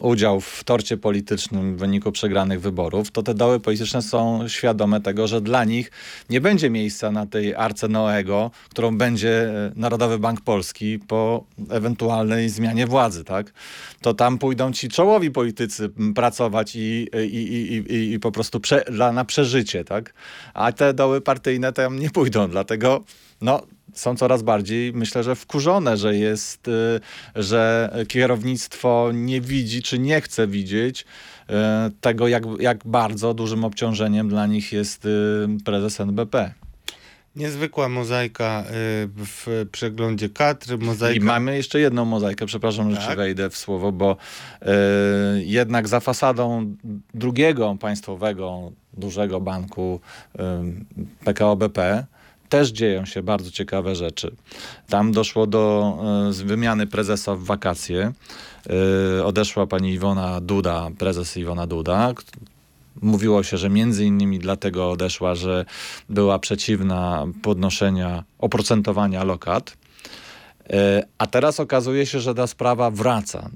udział w torcie politycznym w wyniku przegranych wyborów, to te doły polityczne są świadome tego, że dla nich nie będzie miejsca na tej arce Noego, którą będzie e, Narodowy Bank Polski po ewentualnej zmianie władzy, tak? To tam pójdą ci czołowi politycy pracować i, i, i, i, i po prostu prze, dla, na przeżycie, tak? A te doły partyjne tam nie pójdą, dlatego no, są coraz bardziej, myślę, że wkurzone, że jest, y, że kierownictwo nie widzi, czy nie chce widzieć y, tego, jak, jak bardzo dużym obciążeniem dla nich jest y, prezes NBP. Niezwykła mozaika w przeglądzie kadr, mozaika... I mamy jeszcze jedną mozaikę, przepraszam, że Tak. ci wejdę w słowo, bo y, jednak za fasadą drugiego państwowego, dużego banku y, PKO BP też dzieją się bardzo ciekawe rzeczy. Tam doszło do z wymiany prezesa w wakacje. Y, odeszła pani Iwona Duda, prezes Iwona Duda, Mówiło się, że między innymi dlatego odeszła, że była przeciwna podnoszenia oprocentowania lokat. E, A teraz okazuje się, że ta sprawa wraca.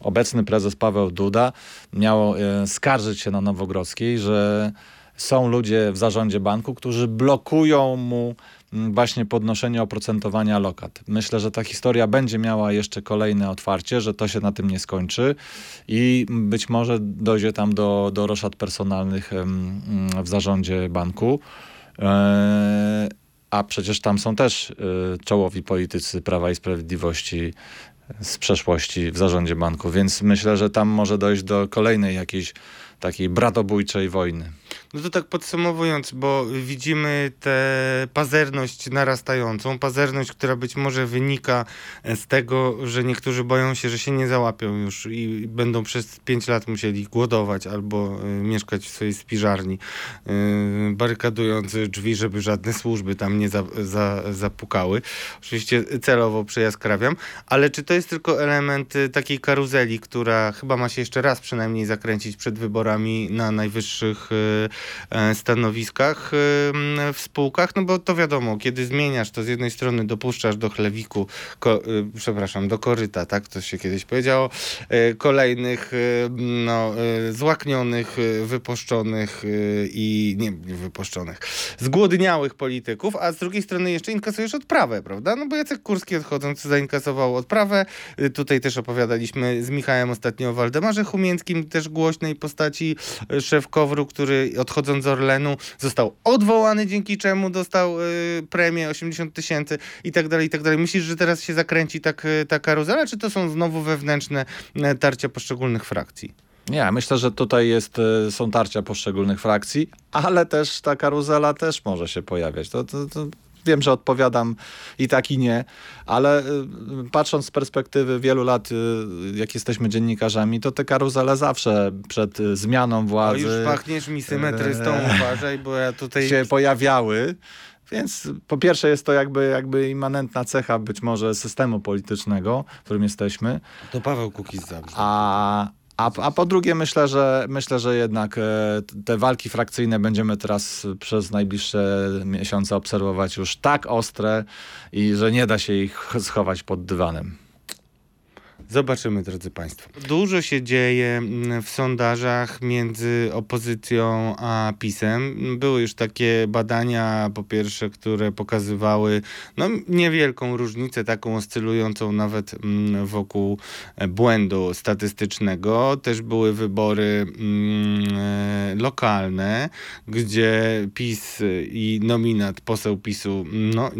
Obecny prezes Paweł Duda miał e, skarżyć się na Nowogrodzkiej, że są ludzie w zarządzie banku, którzy blokują mu mm, właśnie podnoszenie oprocentowania lokat. Myślę, że ta historia będzie miała jeszcze kolejne otwarcie, że to się na tym nie skończy i być może dojdzie tam do, do roszad personalnych mm, w zarządzie banku. E, a przecież tam są też y, czołowi politycy Prawa i Sprawiedliwości z przeszłości w zarządzie banku, więc myślę, że tam może dojść do kolejnej jakiejś takiej bratobójczej wojny. No to tak podsumowując, bo widzimy tę pazerność narastającą, pazerność, która być może wynika z tego, że niektórzy boją się, że się nie załapią już i będą przez pięć lat musieli głodować albo y, mieszkać w swojej spiżarni, y, barykadując drzwi, żeby żadne służby tam nie za, za, zapukały. Oczywiście celowo przejaskrawiam, ale czy to jest tylko element y, takiej karuzeli, która chyba ma się jeszcze raz przynajmniej zakręcić przed wyborami na najwyższych stanowiskach y, w spółkach? No bo to wiadomo, kiedy zmieniasz, to z jednej strony dopuszczasz do chlewiku, ko, y, przepraszam, do koryta, tak to się kiedyś powiedziało, kolejnych no, złaknionych, wypuszczonych i nie wypuszczonych, zgłodniałych polityków, a z drugiej strony jeszcze inkasujesz odprawę, prawda? No bo Jacek Kurski odchodząc zainkasował odprawę. Tutaj też opowiadaliśmy z Michałem ostatnio o Waldemarze Chumięckim, też głośnej postaci szef Kowru, który odchodząc z Orlenu został odwołany, dzięki czemu dostał y, premię 80 tysięcy i tak dalej, i tak dalej. Myślisz, że teraz się zakręci tak, y, ta karuzela, czy to są znowu wewnętrzne y, tarcia poszczególnych frakcji? Nie, myślę, że tutaj jest, są tarcia poszczególnych frakcji, ale też ta karuzela też może się pojawiać. To, to, to wiem, że odpowiadam i tak i nie, ale e, patrząc z perspektywy wielu lat, e, jak jesteśmy dziennikarzami, to te karuzele zawsze przed e, zmianą władzy już pachniesz mi symetrystą, Eee. uważaj, bo ja tutaj... się pojawiały. Więc po pierwsze jest to jakby, jakby immanentna cecha być może systemu politycznego, w którym jesteśmy. To Paweł Kukiz zabrzmi. A, a, a po drugie myślę, że myślę, że jednak e, te walki frakcyjne będziemy teraz przez najbliższe miesiące obserwować już tak ostre i że nie da się ich schować pod dywanem. Zobaczymy, drodzy Państwo. Dużo się dzieje mm, w sondażach między opozycją a PiSem. Były już takie badania, po pierwsze, które pokazywały no, niewielką różnicę, taką oscylującą nawet mm, wokół e, błędu statystycznego. Też były wybory mm, e, lokalne, gdzie PiS i nominat, poseł PiSu, no,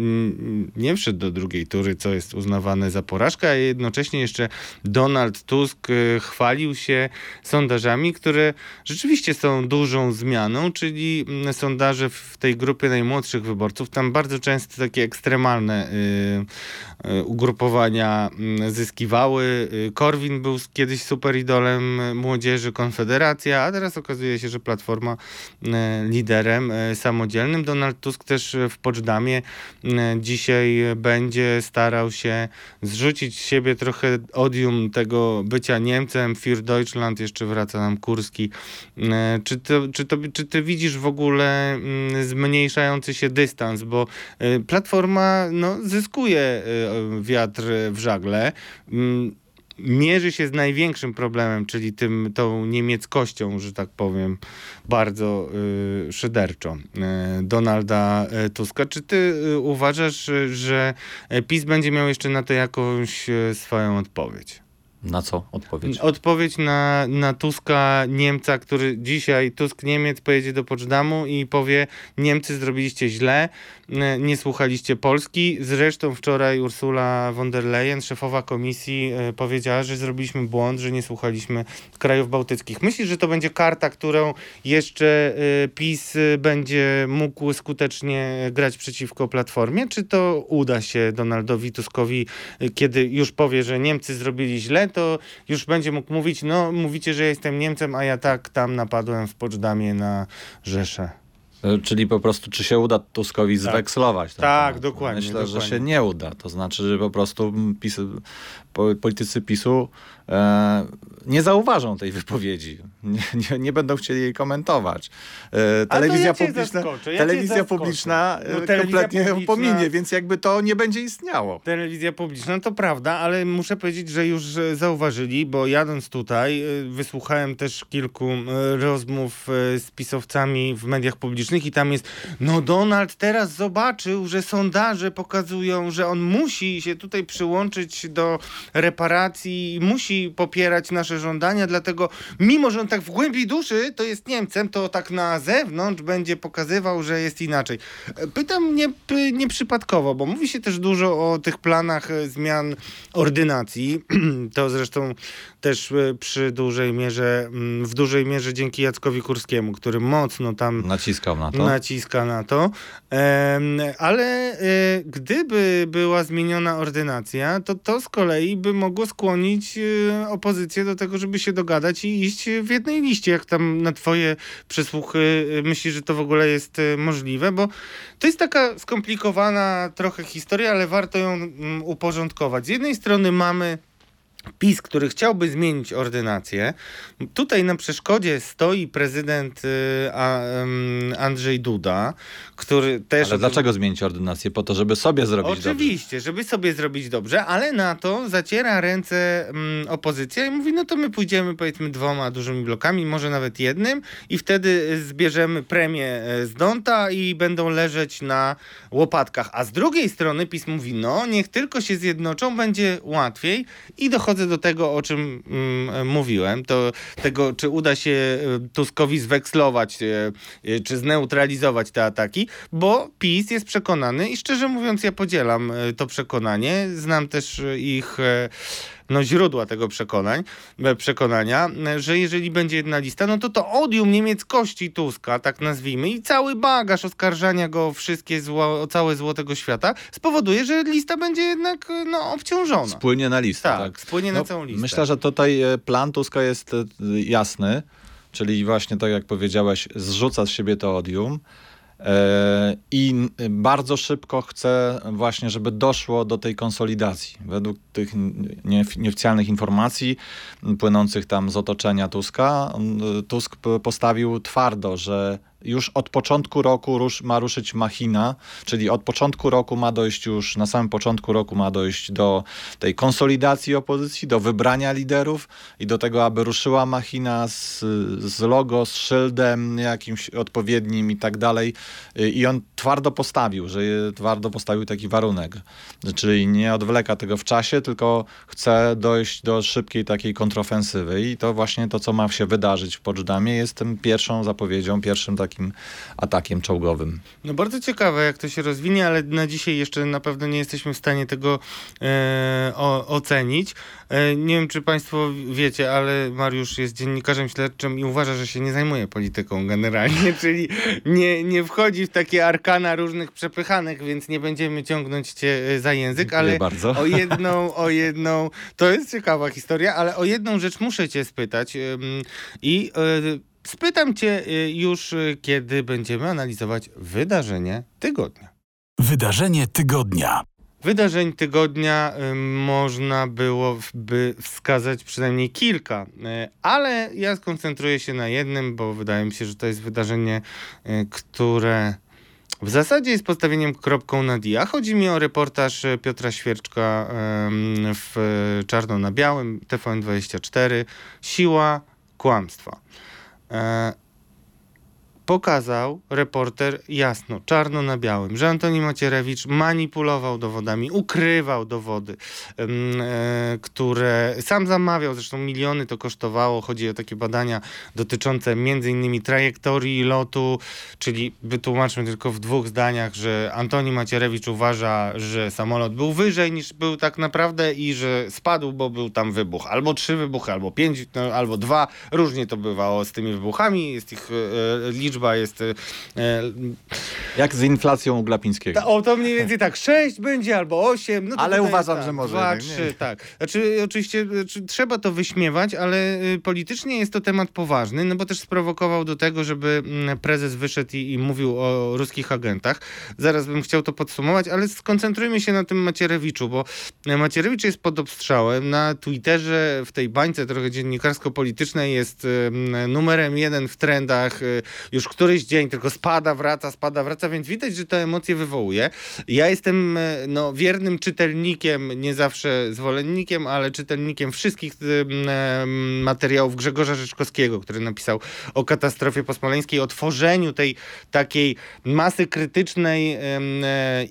nie wszedł do drugiej tury, co jest uznawane za porażkę, a jednocześnie jeszcze Donald Tusk y, chwalił się sondażami, które rzeczywiście są dużą zmianą, czyli mm, sondaże w tej grupie najmłodszych wyborców. Tam bardzo często takie ekstremalne y, y, ugrupowania mm, zyskiwały. Korwin był kiedyś super idolem y, młodzieży, Konfederacja, a teraz okazuje się, że Platforma y, liderem y, samodzielnym. Donald Tusk też y, w Poczdamie dzisiaj będzie starał się zrzucić z siebie trochę odium tego bycia Niemcem. Für Deutschland, jeszcze wraca nam Kurski. E, Czy, to, czy, to, czy ty widzisz w ogóle mm, zmniejszający się dystans? Bo e, Platforma no, zyskuje e, wiatr w żagle. Mierzy się z największym problemem, czyli tym, tą niemieckością, że tak powiem, bardzo y, szyderczo y, Donalda y, Tuska. Czy ty y, uważasz, y, że PiS będzie miał jeszcze na to jakąś swoją odpowiedź? Na co odpowiedź? Odpowiedź na, na Tuska Niemca, który dzisiaj, Tusk Niemiec pojedzie do Poczdamu i powie Niemcy zrobiliście źle, nie słuchaliście Polski. Zresztą wczoraj Ursula von der Leyen, szefowa komisji, e, powiedziała, że zrobiliśmy błąd, że nie słuchaliśmy krajów bałtyckich. Myślisz, że to będzie karta, którą jeszcze e, PiS e, będzie mógł skutecznie grać przeciwko Platformie? Czy to uda się Donaldowi Tuskowi, e, kiedy już powie, że Niemcy zrobili źle, to już będzie mógł mówić, no mówicie, że jestem Niemcem, a ja tak tam napadłem w Poczdamie na Rzeszę. E, Czyli po prostu, czy się uda Tuskowi zwekslować? ten Tak, temat? dokładnie, Myślę, dokładnie. że się nie uda. To znaczy, że po prostu PiS, po- politycy PiSu e, nie zauważą tej wypowiedzi. Nie, nie, nie będą chcieli jej komentować. E, telewizja ja publiczna, ja telewizja publiczna e, No, telewizja kompletnie publiczna- pominie, więc jakby to nie będzie istniało. Telewizja publiczna to prawda, ale muszę powiedzieć, że już e, zauważyli, bo jadąc tutaj, e, wysłuchałem też kilku e, rozmów e, z pisowcami w mediach publicznych i tam jest, no Donald teraz zobaczył, że sondaże pokazują, że on musi się tutaj przyłączyć do reparacji musi popierać nasze nasze żądania, dlatego mimo, że on tak w głębi duszy to jest Niemcem, to tak na zewnątrz będzie pokazywał, że jest inaczej. Pytam nie, nieprzypadkowo, bo mówi się też dużo o tych planach e, zmian ordynacji. To zresztą też e, przy dużej mierze, mm, w dużej mierze dzięki Jackowi Kurskiemu, który mocno tam Naciskał na to. naciska na to. Ale e, gdyby była zmieniona ordynacja, to to z kolei by mogło skłonić e, opozycję do tego, żeby się dogadać i iść w jednej liście. Jak tam na twoje przesłuchy e, myślisz, że to w ogóle jest e, możliwe? Bo to jest taka skomplikowana trochę historia, ale warto ją mm, uporządkować. Z jednej strony mamy PiS, który chciałby zmienić ordynację. Tutaj na przeszkodzie stoi prezydent y, Andrzej Duda, który też... Ale dlaczego zmienić ordynację? Po to, żeby sobie zrobić dobrze. Oczywiście, żeby sobie zrobić dobrze, ale na to zaciera ręce mm, opozycja i mówi, no to my pójdziemy powiedzmy dwoma dużymi blokami, może nawet jednym i wtedy y, zbierzemy premię e, z Donta i będą leżeć na łopatkach. A z drugiej strony PiS mówi, no niech tylko się zjednoczą, będzie łatwiej i dochodzę do tego, o czym mm, mówiłem, to tego, czy uda się e, Tuskowi zwekslować, e, e, czy zneutralizować te ataki, bo PiS jest przekonany i szczerze mówiąc ja podzielam e, to przekonanie, znam też e, ich e, no, źródła tego przekonań, e, przekonania, e, że jeżeli będzie jedna lista, no to to odium niemieckości Tuska, tak nazwijmy, i cały bagaż oskarżania go o wszystkie zło, o całe zło tego świata spowoduje, że lista będzie jednak e, no, obciążona. Spłynie na listę. Tak, Tak, spłynie na całą listę. Myślę, że tutaj plan Tuska jest jasny, czyli właśnie tak jak powiedziałeś, zrzuca z siebie to odium. E, I bardzo szybko chce właśnie, żeby doszło do tej konsolidacji. Według tych nie- nieoficjalnych informacji płynących tam z otoczenia Tuska, Tusk postawił twardo, że już od początku roku rusz, ma ruszyć machina, czyli od początku roku ma dojść już, na samym początku roku ma dojść do tej konsolidacji opozycji, do wybrania liderów i do tego, aby ruszyła machina z, z logo, z szyldem jakimś odpowiednim i tak dalej. I on twardo postawił, że twardo postawił taki warunek, czyli nie odwleka tego w czasie, tylko chce dojść do szybkiej takiej kontrofensywy i to właśnie to, co ma się wydarzyć w Poczdamie jest tym pierwszą zapowiedzią, pierwszym takim atakiem czołgowym. No bardzo ciekawe, jak to się rozwinie, ale na dzisiaj jeszcze na pewno nie jesteśmy w stanie tego e, o, ocenić. E, nie wiem, czy Państwo wiecie, ale Mariusz jest dziennikarzem śledczym i uważa, że się nie zajmuje polityką generalnie, czyli nie, nie wchodzi w takie arkana różnych przepychanek, więc nie będziemy ciągnąć cię e, za język, ale bardzo. o jedną, o jedną, to jest ciekawa historia, ale o jedną rzecz muszę cię spytać i y, spytam cię y, już, y, kiedy będziemy analizować wydarzenie tygodnia. Wydarzenie tygodnia. Wydarzeń tygodnia y, można było w- by wskazać przynajmniej kilka, ale ja skoncentruję się na jednym, bo wydaje mi się, że to jest wydarzenie, które w zasadzie jest postawieniem kropką na D. A chodzi mi o reportaż Piotra Świerczka w Czarno na Białym, TVN24, Siła kłamstwa. E, pokazał reporter jasno, czarno na białym, że Antoni Macierewicz manipulował dowodami, ukrywał dowody, e, które sam zamawiał, zresztą miliony to kosztowało. Chodzi o takie badania dotyczące innymi trajektorii lotu, czyli wytłumaczmy tylko w dwóch zdaniach, że Antoni Macierewicz uważa, że samolot był wyżej niż był tak naprawdę i że spadł, bo był tam wybuch. Albo trzy wybuchy, albo pięć, no, albo dwa. Różnie to bywało z tymi wybuchami. Jest ich e, e, liczba jest e, e, Jak z inflacją u Glapińskiego. ta, o, to mniej więcej tak, sześć będzie albo osiem. No to Ale uważam, tak, że może Dwa, jednak nie. trzy, tak. Znaczy, oczywiście znaczy, trzeba to wyśmiewać, ale y, politycznie jest to temat poważny, no bo też sprowokował do tego, żeby mm, prezes wyszedł i, i mówił o ruskich agentach. Zaraz bym chciał to podsumować, ale skoncentrujmy się na tym Macierewiczu, bo Macierewicz jest pod obstrzałem. Na Twitterze, w tej bańce trochę dziennikarsko-politycznej jest y, numerem jeden w trendach y, już któryś dzień, tylko spada, wraca, spada, wraca, więc widać, że to emocje wywołuje. Ja jestem e, no, wiernym czytelnikiem, nie zawsze zwolennikiem, ale czytelnikiem wszystkich m, materiałów Grzegorza Rzeczkowskiego, który napisał o katastrofie posmoleńskiej, o tworzeniu tej takiej masy krytycznej e,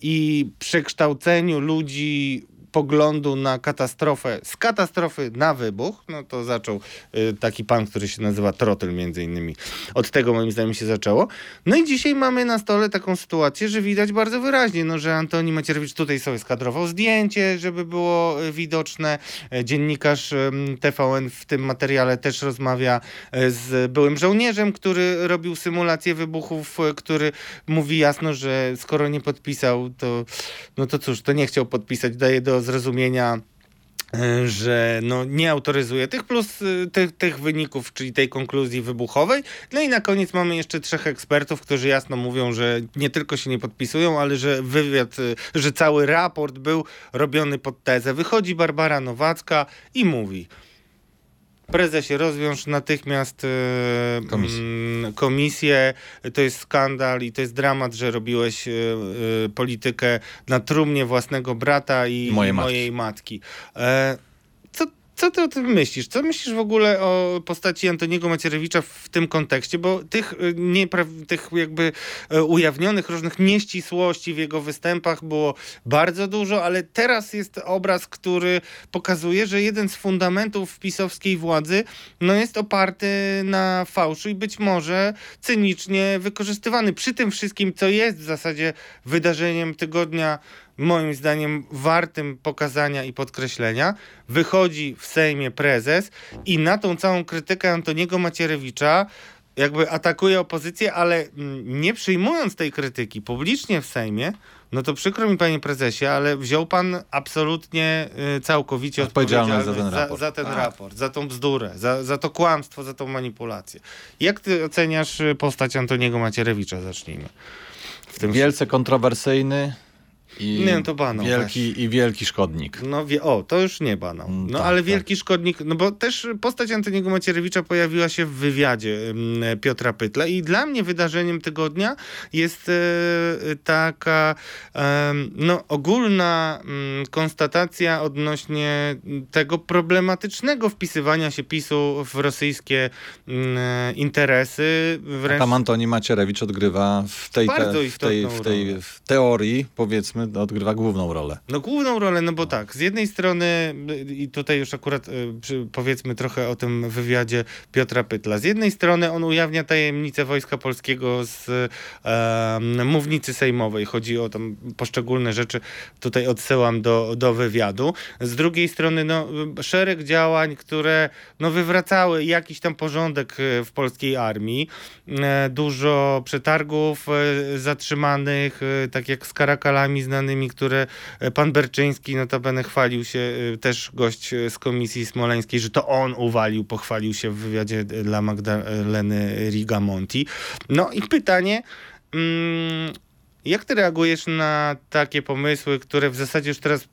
i przekształceniu ludzi poglądu na katastrofę, z katastrofy na wybuch, no to zaczął y, taki pan, który się nazywa Trotyl między innymi. Od tego moim zdaniem się zaczęło. No i dzisiaj mamy na stole taką sytuację, że widać bardzo wyraźnie, no, że Antoni Macierewicz tutaj sobie skadrował zdjęcie, żeby było y, widoczne. E, Dziennikarz TVN w tym materiale też rozmawia e, z byłym żołnierzem, który robił symulację wybuchów, e, który mówi jasno, że skoro nie podpisał, to no to cóż, to nie chciał podpisać, daje do zrozumienia e, że no, nie autoryzuje tych plus y, tych, tych wyników, czyli tej konkluzji wybuchowej. No i na koniec mamy jeszcze trzech ekspertów, którzy jasno mówią, że nie tylko się nie podpisują, ale że wywiad, y, że cały raport był robiony pod tezę. Wychodzi Barbara Nowacka i mówi prezesie, rozwiąż natychmiast e, Komisję. mm, komisję. To jest skandal i to jest dramat, że robiłeś e, e, politykę na trumnie własnego brata i, I mojej matki. mojej matki. E, co, ty o tym myślisz? Co myślisz w ogóle o postaci Antoniego Macierewicza w tym kontekście? Bo tych, y, niepra- tych jakby e, ujawnionych różnych nieścisłości w jego występach było bardzo dużo, ale teraz jest obraz, który pokazuje, że jeden z fundamentów pisowskiej władzy no jest oparty na fałszu i być może cynicznie wykorzystywany. Przy tym wszystkim, co jest w zasadzie wydarzeniem tygodnia moim zdaniem wartym pokazania i podkreślenia, wychodzi w Sejmie prezes i na tą całą krytykę Antoniego Macierewicza jakby atakuje opozycję, ale mm, nie przyjmując tej krytyki publicznie w Sejmie, no to przykro mi panie prezesie, ale wziął pan absolutnie y, całkowicie Odpowiedzialność za ten raport. za ten Tak. raport, za tą bzdurę, za, za to kłamstwo, za tą manipulację. Jak ty oceniasz y, postać Antoniego Macierewicza? Zacznijmy. W tym Wielce kontrowersyjny i Nie, to banał, wielki, i wielki szkodnik. No wie, o, to już nie banał. Mm, No tak, ale tak. wielki szkodnik, no bo też postać Antoniego Macierewicza pojawiła się w wywiadzie mm, Piotra Pytla i dla mnie wydarzeniem tygodnia jest e, taka no, ogólna mm, konstatacja odnośnie tego problematycznego wpisywania się PiSu w rosyjskie interesy. A Wręcz tam Antoni Macierewicz odgrywa w tej, te, w tej, w tej w teorii, powiedzmy, odgrywa główną rolę. No główną rolę, no bo tak, z jednej strony y, i tutaj już akurat y, powiedzmy trochę o tym wywiadzie Piotra Pytla. Z jednej strony on ujawnia tajemnicę Wojska Polskiego z e, mównicy sejmowej. Chodzi o tam poszczególne rzeczy. Tutaj odsyłam do, do wywiadu. Z drugiej strony no, szereg działań, które no, wywracały jakiś tam porządek y, w polskiej armii. E, dużo przetargów e, zatrzymanych, e, tak jak z karakalami znanymi, które e, pan Berczyński notabene chwalił się, e, też gość e, z komisji smoleńskiej, że to on uwalił, pochwalił się w wywiadzie dla Magdaleny Rigamonti. No i pytanie, mm, jak ty reagujesz na takie pomysły, które w zasadzie już teraz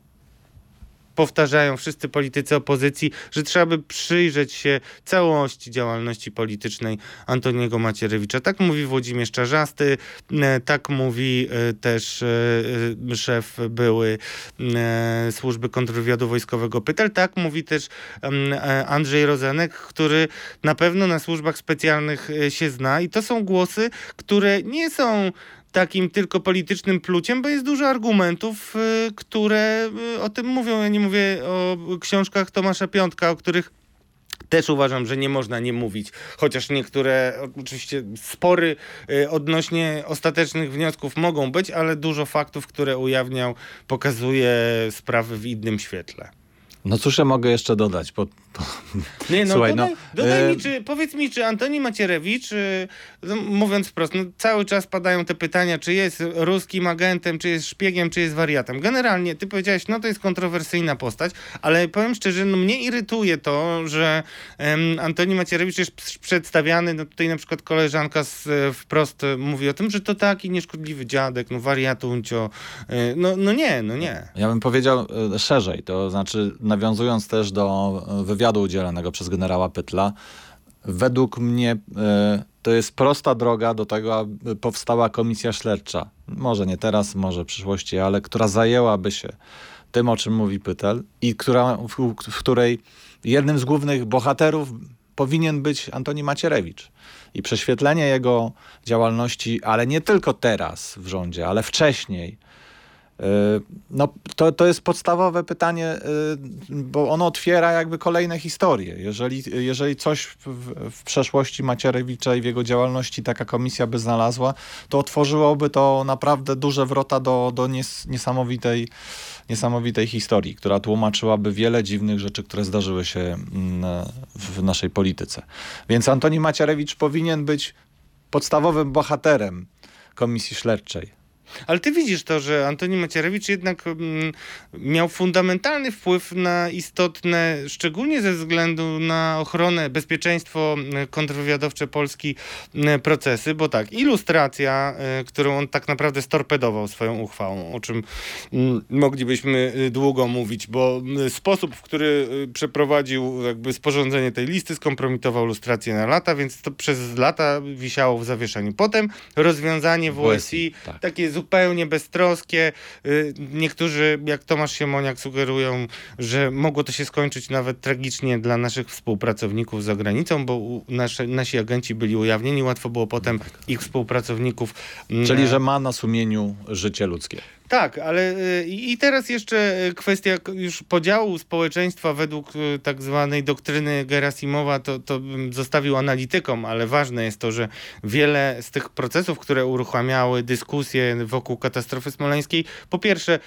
powtarzają wszyscy politycy opozycji, że trzeba by przyjrzeć się całości działalności politycznej Antoniego Macierewicza. Tak mówi Włodzimierz Czarzasty, e, tak mówi e, też e, szef były służby kontrwywiadu wojskowego Pytel, tak mówi też Andrzej Rozenek, który na pewno na służbach specjalnych się zna i to są głosy, które nie są takim tylko politycznym pluciem, bo jest dużo argumentów, y, które y, o tym mówią. Ja nie mówię o książkach Tomasza Piątka, o których też uważam, że nie można nie mówić, chociaż niektóre oczywiście spory y, odnośnie ostatecznych wniosków mogą być, ale dużo faktów, które ujawniał, pokazuje sprawy w innym świetle. No cóż ja mogę jeszcze dodać? Bo, Nie, no, Słuchaj, dodaj, no, dodaj e, mi, czy, powiedz mi, czy Antoni Macierewicz, y, no, mówiąc wprost, no, cały czas padają te pytania, czy jest ruskim agentem, czy jest szpiegiem, czy jest wariatem. Generalnie, ty powiedziałeś, no to jest kontrowersyjna postać, ale powiem szczerze, no, mnie irytuje to, że Antoni Macierewicz jest przedstawiany, no tutaj na przykład koleżanka z, e, wprost e, mówi o tym, że to taki nieszkodliwy dziadek, no wariatuncio. E, no, no nie, no nie. ja bym powiedział e, szerzej, to znaczy nawiązując też do e, wywiadu udzielonego przez generała Pytla, według mnie e, to jest prosta droga do tego, aby powstała komisja śledcza. Może nie teraz, może w przyszłości, ale która zajęłaby się tym, o czym mówi Pytel i która, w, w której jednym z głównych bohaterów powinien być Antoni Macierewicz. I prześwietlenie jego działalności, ale nie tylko teraz w rządzie, ale wcześniej, No, to, to jest podstawowe pytanie, bo ono otwiera jakby kolejne historie. Jeżeli, jeżeli coś w, w przeszłości Macierewicza i w jego działalności taka komisja by znalazła, to otworzyłoby to naprawdę duże wrota do, do nies, niesamowitej, niesamowitej historii, która tłumaczyłaby wiele dziwnych rzeczy, które zdarzyły się mm, w naszej polityce. Więc Antoni Macierewicz powinien być podstawowym bohaterem Komisji Śledczej. Ale ty widzisz to, że Antoni Macierewicz jednak mm, miał fundamentalny wpływ na istotne, szczególnie ze względu na ochronę, bezpieczeństwo mm, kontrwywiadowcze Polski mm, procesy, bo tak, ilustracja, y, którą on tak naprawdę storpedował swoją uchwałą, o czym moglibyśmy y, długo mówić, bo y, sposób, w który przeprowadził jakby sporządzenie tej listy skompromitował lustrację na lata, więc to przez lata wisiało w zawieszeniu. Potem rozwiązanie WSI, WSI tak. takie zupełnie beztroskie. Y, niektórzy, jak Tomasz Siemoniak, sugerują, że mogło to się skończyć nawet tragicznie dla naszych współpracowników za granicą, bo nasze, nasi agenci byli ujawnieni, łatwo było potem ich współpracowników. Mm, Czyli, że ma na sumieniu życie ludzkie. Tak, ale y, i teraz jeszcze y, kwestia już podziału społeczeństwa według y, tak zwanej doktryny Gerasimowa, to, to bym zostawił analitykom, ale ważne jest to, że wiele z tych procesów, które uruchamiały dyskusje wokół katastrofy smoleńskiej, po pierwsze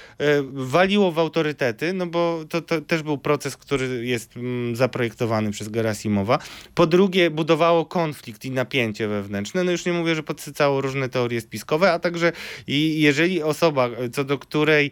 waliło w autorytety, no bo to, to też był proces, który jest mm, zaprojektowany przez Gerasimowa. Po drugie budowało konflikt i napięcie wewnętrzne, no już nie mówię, że podsycało różne teorie spiskowe, a także i jeżeli osoba co do której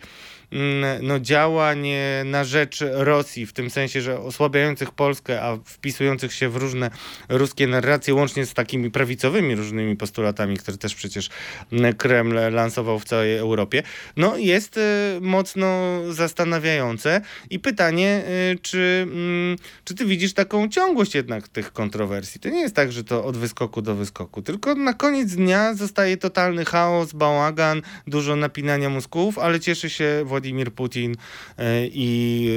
no, działań na rzecz Rosji, w tym sensie, że osłabiających Polskę, a wpisujących się w różne ruskie narracje, łącznie z takimi prawicowymi różnymi postulatami, które też przecież mm, Kreml lansował w całej Europie, no jest y, mocno zastanawiające i pytanie, y, czy, mm, czy ty widzisz taką ciągłość jednak tych kontrowersji? To nie jest tak, że to od wyskoku do wyskoku, tylko na koniec dnia zostaje totalny chaos, bałagan, dużo napinania mózgów, ale cieszy się Władimir Władimir Putin e, i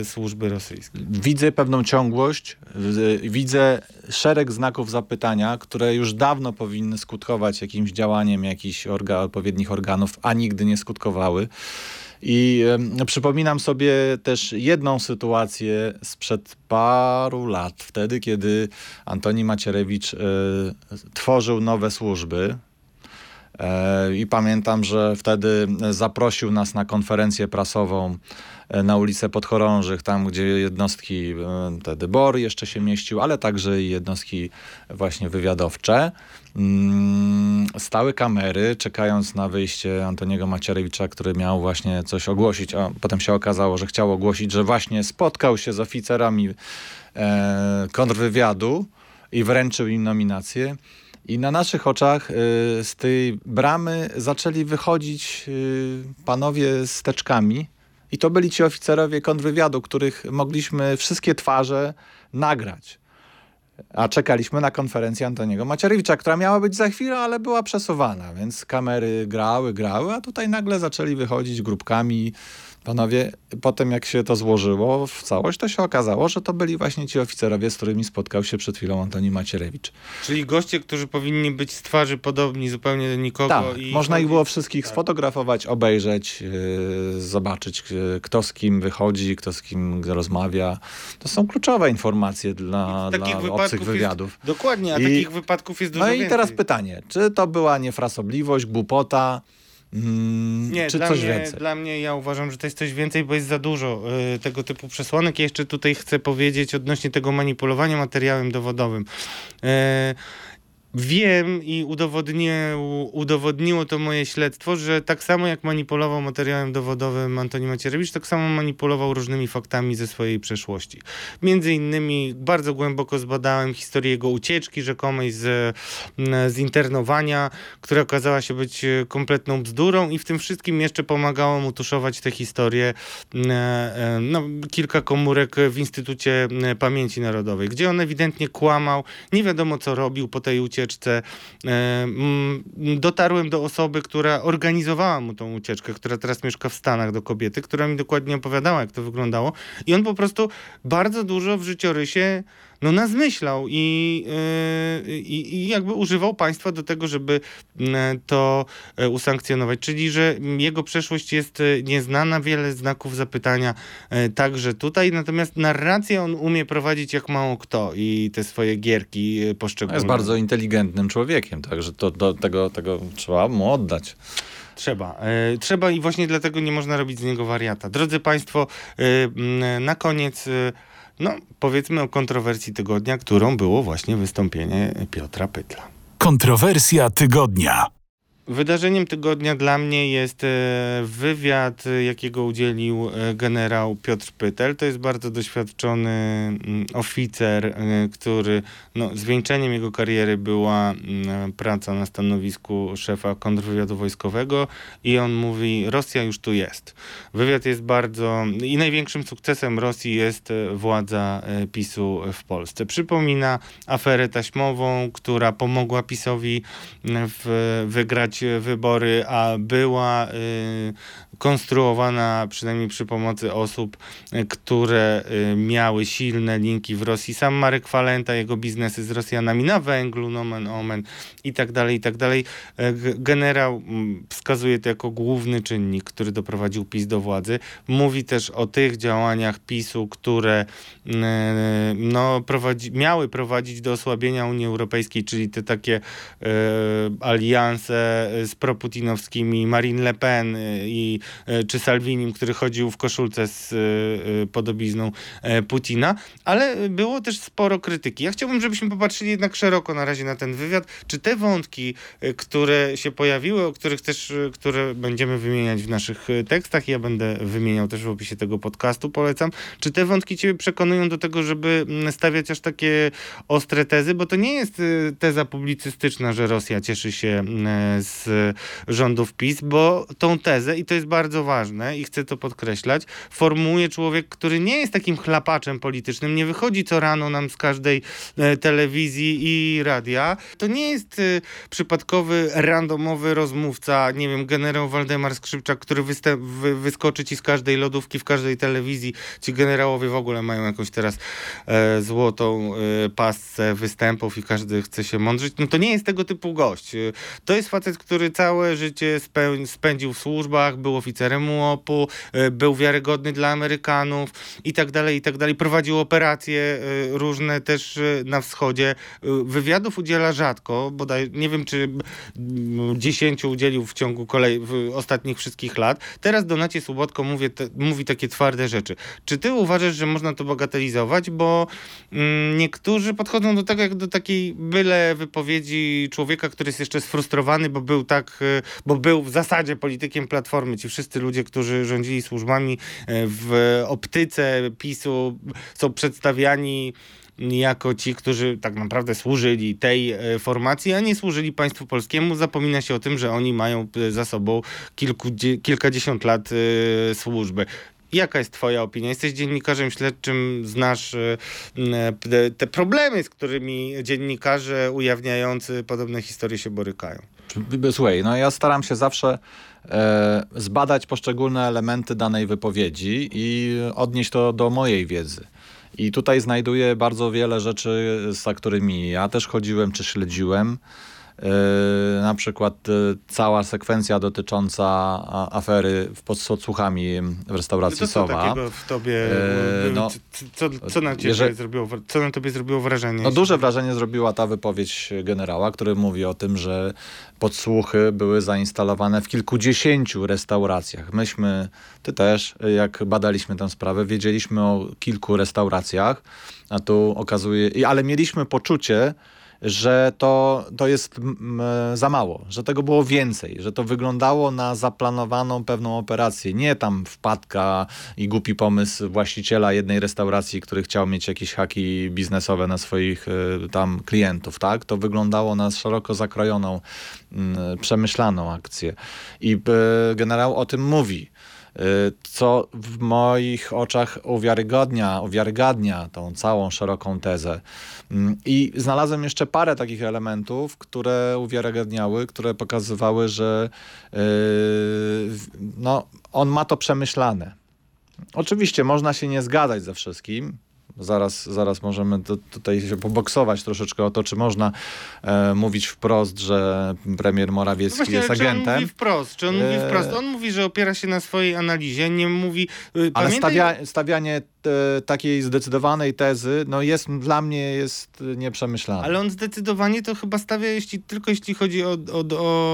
e, służby rosyjskie. Widzę pewną ciągłość, widzę szereg znaków zapytania, które już dawno powinny skutkować jakimś działaniem jakichś orga, odpowiednich organów, a nigdy nie skutkowały. I e, przypominam sobie też jedną sytuację sprzed paru lat, wtedy kiedy Antoni Macierewicz e, tworzył nowe służby, I pamiętam, że wtedy zaprosił nas na konferencję prasową e, na ulicę Podchorążych, tam gdzie jednostki, e, wtedy BOR jeszcze się mieścił, ale także i jednostki właśnie wywiadowcze. Mm, stały kamery, czekając na wyjście Antoniego Macierewicza, który miał właśnie coś ogłosić, a potem się okazało, że chciał ogłosić, że właśnie spotkał się z oficerami kontrwywiadu i wręczył im nominację. I na naszych oczach y, z tej bramy zaczęli wychodzić y, panowie z teczkami. I to byli ci oficerowie kontrwywiadu, których mogliśmy wszystkie twarze nagrać. A czekaliśmy na konferencję Antoniego Macierewicza, która miała być za chwilę, ale była przesuwana, więc kamery grały, grały, a tutaj nagle zaczęli wychodzić grupkami Panowie, potem jak się to złożyło w całość, to się okazało, że to byli właśnie ci oficerowie, z którymi spotkał się przed chwilą Antoni Macierewicz. Czyli goście, którzy powinni być z twarzy podobni zupełnie do nikogo. Tak, i można ich było wszystkich tak. sfotografować, obejrzeć, yy, zobaczyć, yy, kto z kim wychodzi, kto z kim rozmawia. To są kluczowe informacje dla, dla obcych wywiadów. Jest, dokładnie, a I, takich wypadków jest dużo No i więcej. teraz pytanie, czy to była niefrasobliwość, głupota, Mm, nie, czy dla coś mnie, więcej? Dla mnie ja uważam, że to jest coś więcej, bo jest za dużo y, tego typu przesłanek. Ja jeszcze tutaj chcę powiedzieć odnośnie tego manipulowania materiałem dowodowym. Y, Wiem i udowodniło, to moje śledztwo, że tak samo jak manipulował materiałem dowodowym Antoni Macierewicz, tak samo manipulował różnymi faktami ze swojej przeszłości. Między innymi bardzo głęboko zbadałem historię jego ucieczki rzekomej z, z internowania, która okazała się być kompletną bzdurą i w tym wszystkim jeszcze pomagało mu tuszować tę historię e, e, no, kilka komórek w Instytucie Pamięci Narodowej, gdzie on ewidentnie kłamał, nie wiadomo co robił po tej ucieczce, ucieczce. E, dotarłem do osoby, która organizowała mu tą ucieczkę, która teraz mieszka w Stanach do kobiety, która mi dokładnie opowiadała, jak to wyglądało. I on po prostu bardzo dużo w życiorysie no nazmyślał i, yy, i, i jakby używał państwa do tego, żeby yy, to yy, usankcjonować. Czyli, że jego przeszłość jest yy, nieznana, wiele znaków zapytania yy, także tutaj, natomiast narrację on umie prowadzić jak mało kto i te swoje gierki poszczególne. Jest bardzo inteligentnym człowiekiem, także to, do tego, tego trzeba mu oddać. Trzeba. E, trzeba i właśnie dlatego nie można robić z niego wariata. Drodzy Państwo, e, na koniec, e, no powiedzmy o kontrowersji tygodnia, którą było właśnie wystąpienie Piotra Pytla. Kontrowersja tygodnia. Wydarzeniem tygodnia dla mnie jest e, wywiad, e, jakiego udzielił e, generał Piotr Pytel. To jest bardzo doświadczony mm, oficer, który no, zwieńczeniem jego kariery była mm, praca na stanowisku szefa kontrwywiadu wojskowego i on mówi, Rosja już tu jest. Wywiad jest bardzo... i największym sukcesem Rosji jest władza PiSu w Polsce. Przypomina aferę taśmową, która pomogła PiSowi w, wygrać wybory, a była y, konstruowana przynajmniej przy pomocy osób, y, które y, miały silne linki w Rosji. Sam Marek Falenta, jego biznesy z Rosjanami na węglu, nomen omen i tak dalej, i tak dalej. E, Generał wskazuje to jako główny czynnik, który doprowadził PiS do władzy. Mówi też o tych działaniach PiSu, które no, prowadzi, miały prowadzić do osłabienia Unii Europejskiej, czyli te takie e, alianse z proputinowskimi, Marine Le Pen e, i, e, czy Salvinim, który chodził w koszulce z e, podobizną Putina, ale było też sporo krytyki. Ja chciałbym, żebyśmy popatrzyli jednak szeroko na razie na ten wywiad. Czy te wątki, które się pojawiły, o których też, które będziemy wymieniać w naszych tekstach, ja będę wymieniał też w opisie tego podcastu, polecam, czy te wątki ciebie przekonują do tego, żeby mm, stawiać aż takie ostre tezy, bo to nie jest y, teza publicystyczna, że Rosja cieszy się mm, z rządów PiS, bo tą tezę, i to jest bardzo ważne i chcę to podkreślać, formułuje człowiek, który nie jest takim chlapaczem politycznym, nie wychodzi co rano nam z każdej e, telewizji i radia. To nie jest y, przypadkowy, randomowy rozmówca, nie wiem, generał Waldemar Skrzypczak, który wy, wyskoczy ci z każdej lodówki, w każdej telewizji. Ci generałowie w ogóle mają jakąś teraz e, złotą e, pasce występów i każdy chce się mądrzyć. No to nie jest tego typu gość. E, To jest facet, który całe życie spędził w służbach, był oficerem UOP-u, e, był wiarygodny dla Amerykanów i tak dalej, i tak dalej. Prowadził operacje e, różne też e, na wschodzie. Wywiadów udziela rzadko, bodaj nie wiem, czy mm, 10 udzielił w ciągu kolej, w ostatnich wszystkich lat. Teraz Donacie Słubotko mówi, te, mówi takie twarde rzeczy. Czy ty uważasz, że można to bagatelizować? Bo mm, niektórzy podchodzą do tego jak do takiej byle wypowiedzi człowieka, który jest jeszcze sfrustrowany, bo był tak, e, bo był w zasadzie politykiem Platformy. Ci wszyscy ludzie, którzy rządzili służbami e, w optyce PiSu są przedstawiani jako ci, którzy tak naprawdę służyli tej e, formacji, a nie służyli państwu polskiemu. Zapomina się o tym, że oni mają za sobą kilkadziesiąt lat służby. Jaka jest Twoja opinia? Jesteś dziennikarzem śledczym, znasz te problemy, z którymi dziennikarze ujawniający podobne historie się borykają. Słuchaj, no ja staram się zawsze e, zbadać poszczególne elementy danej wypowiedzi i odnieść to do mojej wiedzy. I tutaj znajduję bardzo wiele rzeczy, za którymi ja też chodziłem czy śledziłem. E, na przykład e, cała sekwencja dotycząca afery w podsłuchami w restauracji To co Sowa. takiego w tobie, E, no, co, co, na ciebie jeżeli- zrobiło, co na tobie zrobiło wrażenie? No duże wrażenie zrobiła ta wypowiedź generała, który mówi o tym, że podsłuchy były zainstalowane w kilkudziesięciu restauracjach. Myśmy, ty też, jak badaliśmy tę sprawę, wiedzieliśmy o kilku restauracjach, a tu okazuje, ale mieliśmy poczucie, że to, to jest za mało, że tego było więcej, że to wyglądało na zaplanowaną pewną operację. Nie tam wpadka i głupi pomysł właściciela jednej restauracji, który chciał mieć jakieś haki biznesowe na swoich e, tam klientów, tak? To wyglądało na szeroko zakrojoną, przemyślaną akcję. I e, generał o tym mówi co w moich oczach uwiarygodnia, uwiarygadnia tą całą szeroką tezę. Mm, I znalazłem jeszcze parę takich elementów, które uwiarygadniały, które pokazywały, że yy, no, on ma to przemyślane. Oczywiście można się nie zgadzać ze wszystkim, Zaraz, zaraz możemy tutaj się poboksować troszeczkę o to, czy można e, mówić wprost, że premier Morawiecki No Właśnie, jest ale czy on agentem. mówi wprost? Czy on mówi Eee. wprost? On mówi, że opiera się na swojej analizie, nie mówi... y, Ale pamiętaj- stawia, stawianie e, takiej zdecydowanej tezy, no jest dla mnie jest nieprzemyślane. Ale on zdecydowanie to chyba stawia jeśli, tylko jeśli chodzi o, o,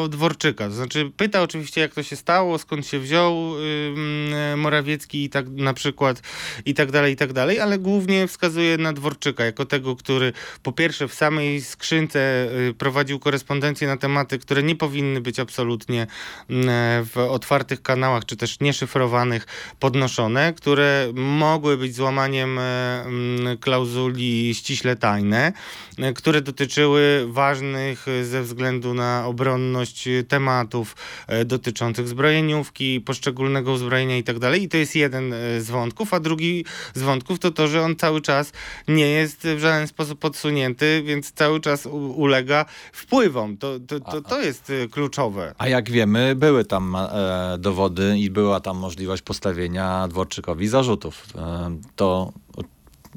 o Dworczyka. To znaczy pyta oczywiście jak to się stało, skąd się wziął ym, Morawiecki i tak na przykład i tak dalej, i tak dalej, ale głównie wskazuje na Dworczyka jako tego, który po pierwsze w samej skrzynce y, prowadził korespondencję na tematy, które nie powinny być absolutnie mm, w otwartych kanałach, czy też nieszyfrowanych podnoszone, które mogły być złamaniem e, mm, klauzuli ściśle tajne, e, które dotyczyły ważnych ze względu na obronność tematów dotyczących zbrojeniówki, poszczególnego uzbrojenia i tak. I to jest jeden z wątków, a drugi z wątków to to, że on cały czas nie jest w żaden sposób podsunięty, więc cały czas ulega wpływom. To, to, to, to jest e, kluczowe. A jak wiemy, były tam e, dowody i była tam możliwość postawienia Dworczykowi zarzutów. E, to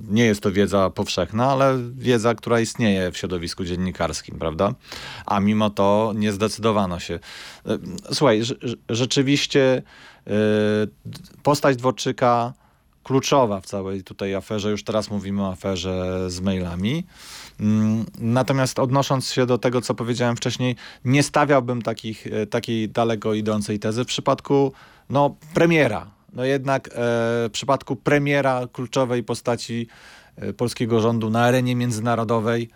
nie jest to wiedza powszechna, ale wiedza, która istnieje w środowisku dziennikarskim, prawda? A mimo to nie zdecydowano się. E, Słuchaj, rze- rze- rzeczywiście e, postać Dworczyka kluczowa w całej tutaj aferze, już teraz mówimy o aferze z mailami. Mm, Natomiast odnosząc się do tego, co powiedziałem wcześniej, nie stawiałbym takich, e, takiej daleko idącej tezy w przypadku no, premiera. No jednak e, w przypadku premiera kluczowej postaci e, polskiego rządu na arenie międzynarodowej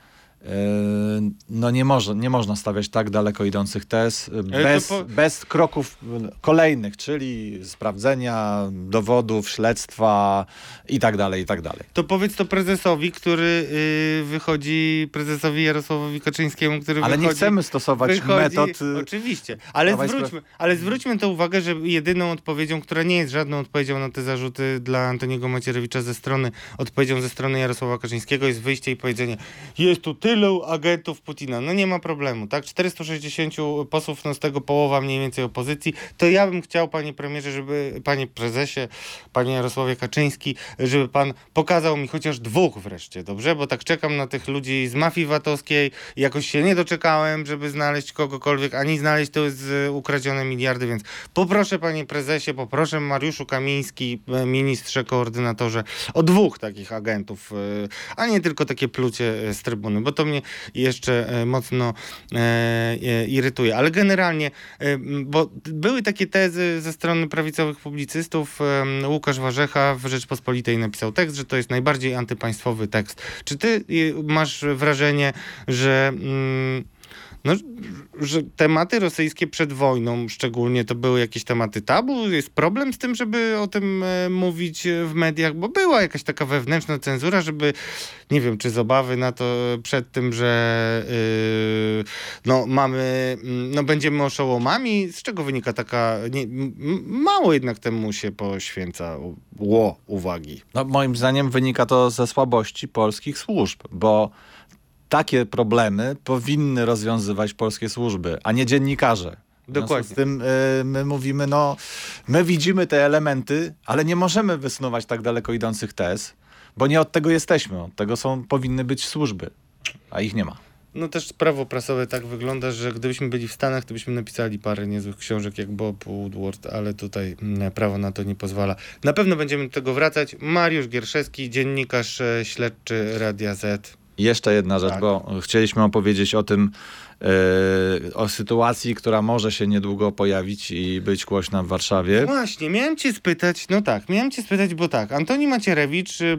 no nie, może, nie można stawiać tak daleko idących tez bez, po- bez kroków kolejnych, czyli sprawdzenia dowodów, śledztwa i tak dalej, i tak dalej. To powiedz to prezesowi, który y, wychodzi, prezesowi Jarosławowi Kaczyńskiemu, który Ale wychodzi... nie chcemy stosować wychodzi, metod... y, Oczywiście, ale zwróćmy, ale zwróćmy to uwagę, że jedyną odpowiedzią, która nie jest żadną odpowiedzią na te zarzuty dla Antoniego Macierewicza ze strony, odpowiedzią ze strony Jarosława Kaczyńskiego jest wyjście i powiedzenie jest tu tyle agentów Putina. No nie ma problemu, tak? 460 posłów, no z tego połowa mniej więcej opozycji. To ja bym chciał, panie premierze, żeby, panie prezesie, panie Jarosławie Kaczyński, żeby pan pokazał mi chociaż dwóch wreszcie, dobrze? Bo tak czekam na tych ludzi z mafii VAT-owskiej jakoś się nie doczekałem, żeby znaleźć kogokolwiek, ani znaleźć to z ukradzione miliardy, więc poproszę panie prezesie, poproszę Mariuszu Kamiński, e, ministrze, koordynatorze, o dwóch takich agentów, e, a nie tylko takie plucie e, z trybuny, bo to mnie jeszcze e, mocno e, e, irytuje. Ale generalnie, bo były takie tezy ze strony prawicowych publicystów. Łukasz Warzecha w Rzeczpospolitej napisał tekst, że to jest najbardziej antypaństwowy tekst. Czy ty masz wrażenie, że... mm, no, że tematy rosyjskie przed wojną szczególnie to były jakieś tematy tabu? Jest problem z tym, żeby o tym e, mówić e, w mediach? Bo była jakaś taka wewnętrzna cenzura, żeby, nie wiem, czy z obawy na to przed tym, że yy, no mamy, mm, no będziemy oszołomami, z czego wynika taka, nie, mało jednak temu się poświęca ło uwagi. No, moim zdaniem wynika to ze słabości polskich służb, bo takie problemy powinny rozwiązywać polskie służby, a nie dziennikarze. Dokładnie. Z tym y, my mówimy, no, my widzimy te elementy, ale nie możemy wysuwać tak daleko idących tez, bo nie od tego jesteśmy. Od tego są, powinny być służby, a ich nie ma. No też prawo prasowe tak wygląda, że gdybyśmy byli w Stanach, to byśmy napisali parę niezłych książek jak Bob Woodward, ale tutaj mm, prawo na to nie pozwala. Na pewno będziemy do tego wracać. Mariusz Gierszewski, dziennikarz e, śledczy Radia Z. Jeszcze jedna rzecz, Tak. bo chcieliśmy opowiedzieć o tym, o sytuacji, która może się niedługo pojawić i być głośna w Warszawie. Właśnie, miałem cię spytać, no tak, miałem cię spytać, bo tak, Antoni Macierewicz, e,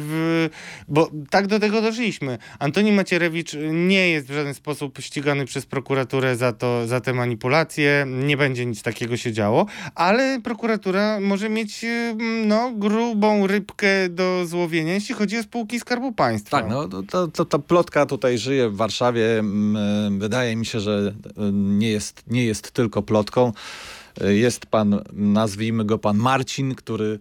w, bo tak do tego doszliśmy. Antoni Macierewicz nie jest w żaden sposób ścigany przez prokuraturę za to, za te manipulacje, nie będzie nic takiego się działo, ale prokuratura może mieć, no, grubą rybkę do złowienia, jeśli chodzi o spółki Skarbu Państwa. Tak, no to, to, to, ta plotka tutaj żyje w Warszawie. Wydaje mi się, że nie jest, nie jest tylko plotką. Y, Jest pan, nazwijmy go pan Marcin, który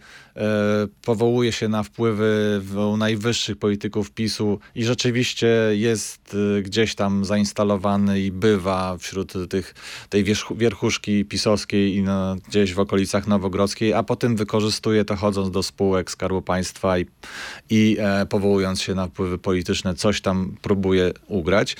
powołuje się na wpływy najwyższych polityków PiSu i rzeczywiście jest e, gdzieś tam zainstalowany i bywa wśród tych, tej wierchuszki pisowskiej i na, gdzieś w okolicach Nowogrodzkiej, a potem wykorzystuje to chodząc do spółek Skarbu Państwa i, i e, powołując się na wpływy polityczne, coś tam próbuje ugrać.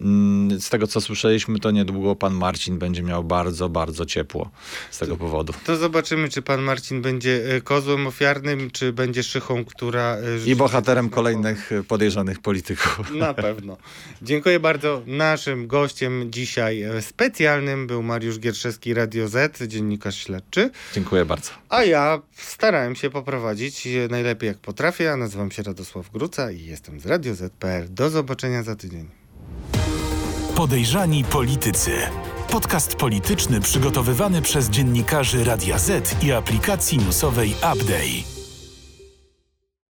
Mm, Z tego co słyszeliśmy, to niedługo pan Marcin będzie miał bardzo, bardzo ciepło z tego powodu. To zobaczymy, czy pan Marcin będzie e, ofiarnym, czy będzie szychą, która... e, I bohaterem kolejnych podejrzanych polityków. Na pewno. Dziękuję bardzo. Naszym gościem dzisiaj e, specjalnym był Mariusz Gierszewski, Radio Z, dziennikarz śledczy. Dziękuję bardzo. A ja starałem się poprowadzić e, najlepiej jak potrafię. Ja nazywam się Radosław Gruca i jestem z Radio Z.pl. Do zobaczenia za tydzień. Podejrzani politycy. Podcast polityczny przygotowywany przez dziennikarzy Radia Z i aplikacji newsowej Update.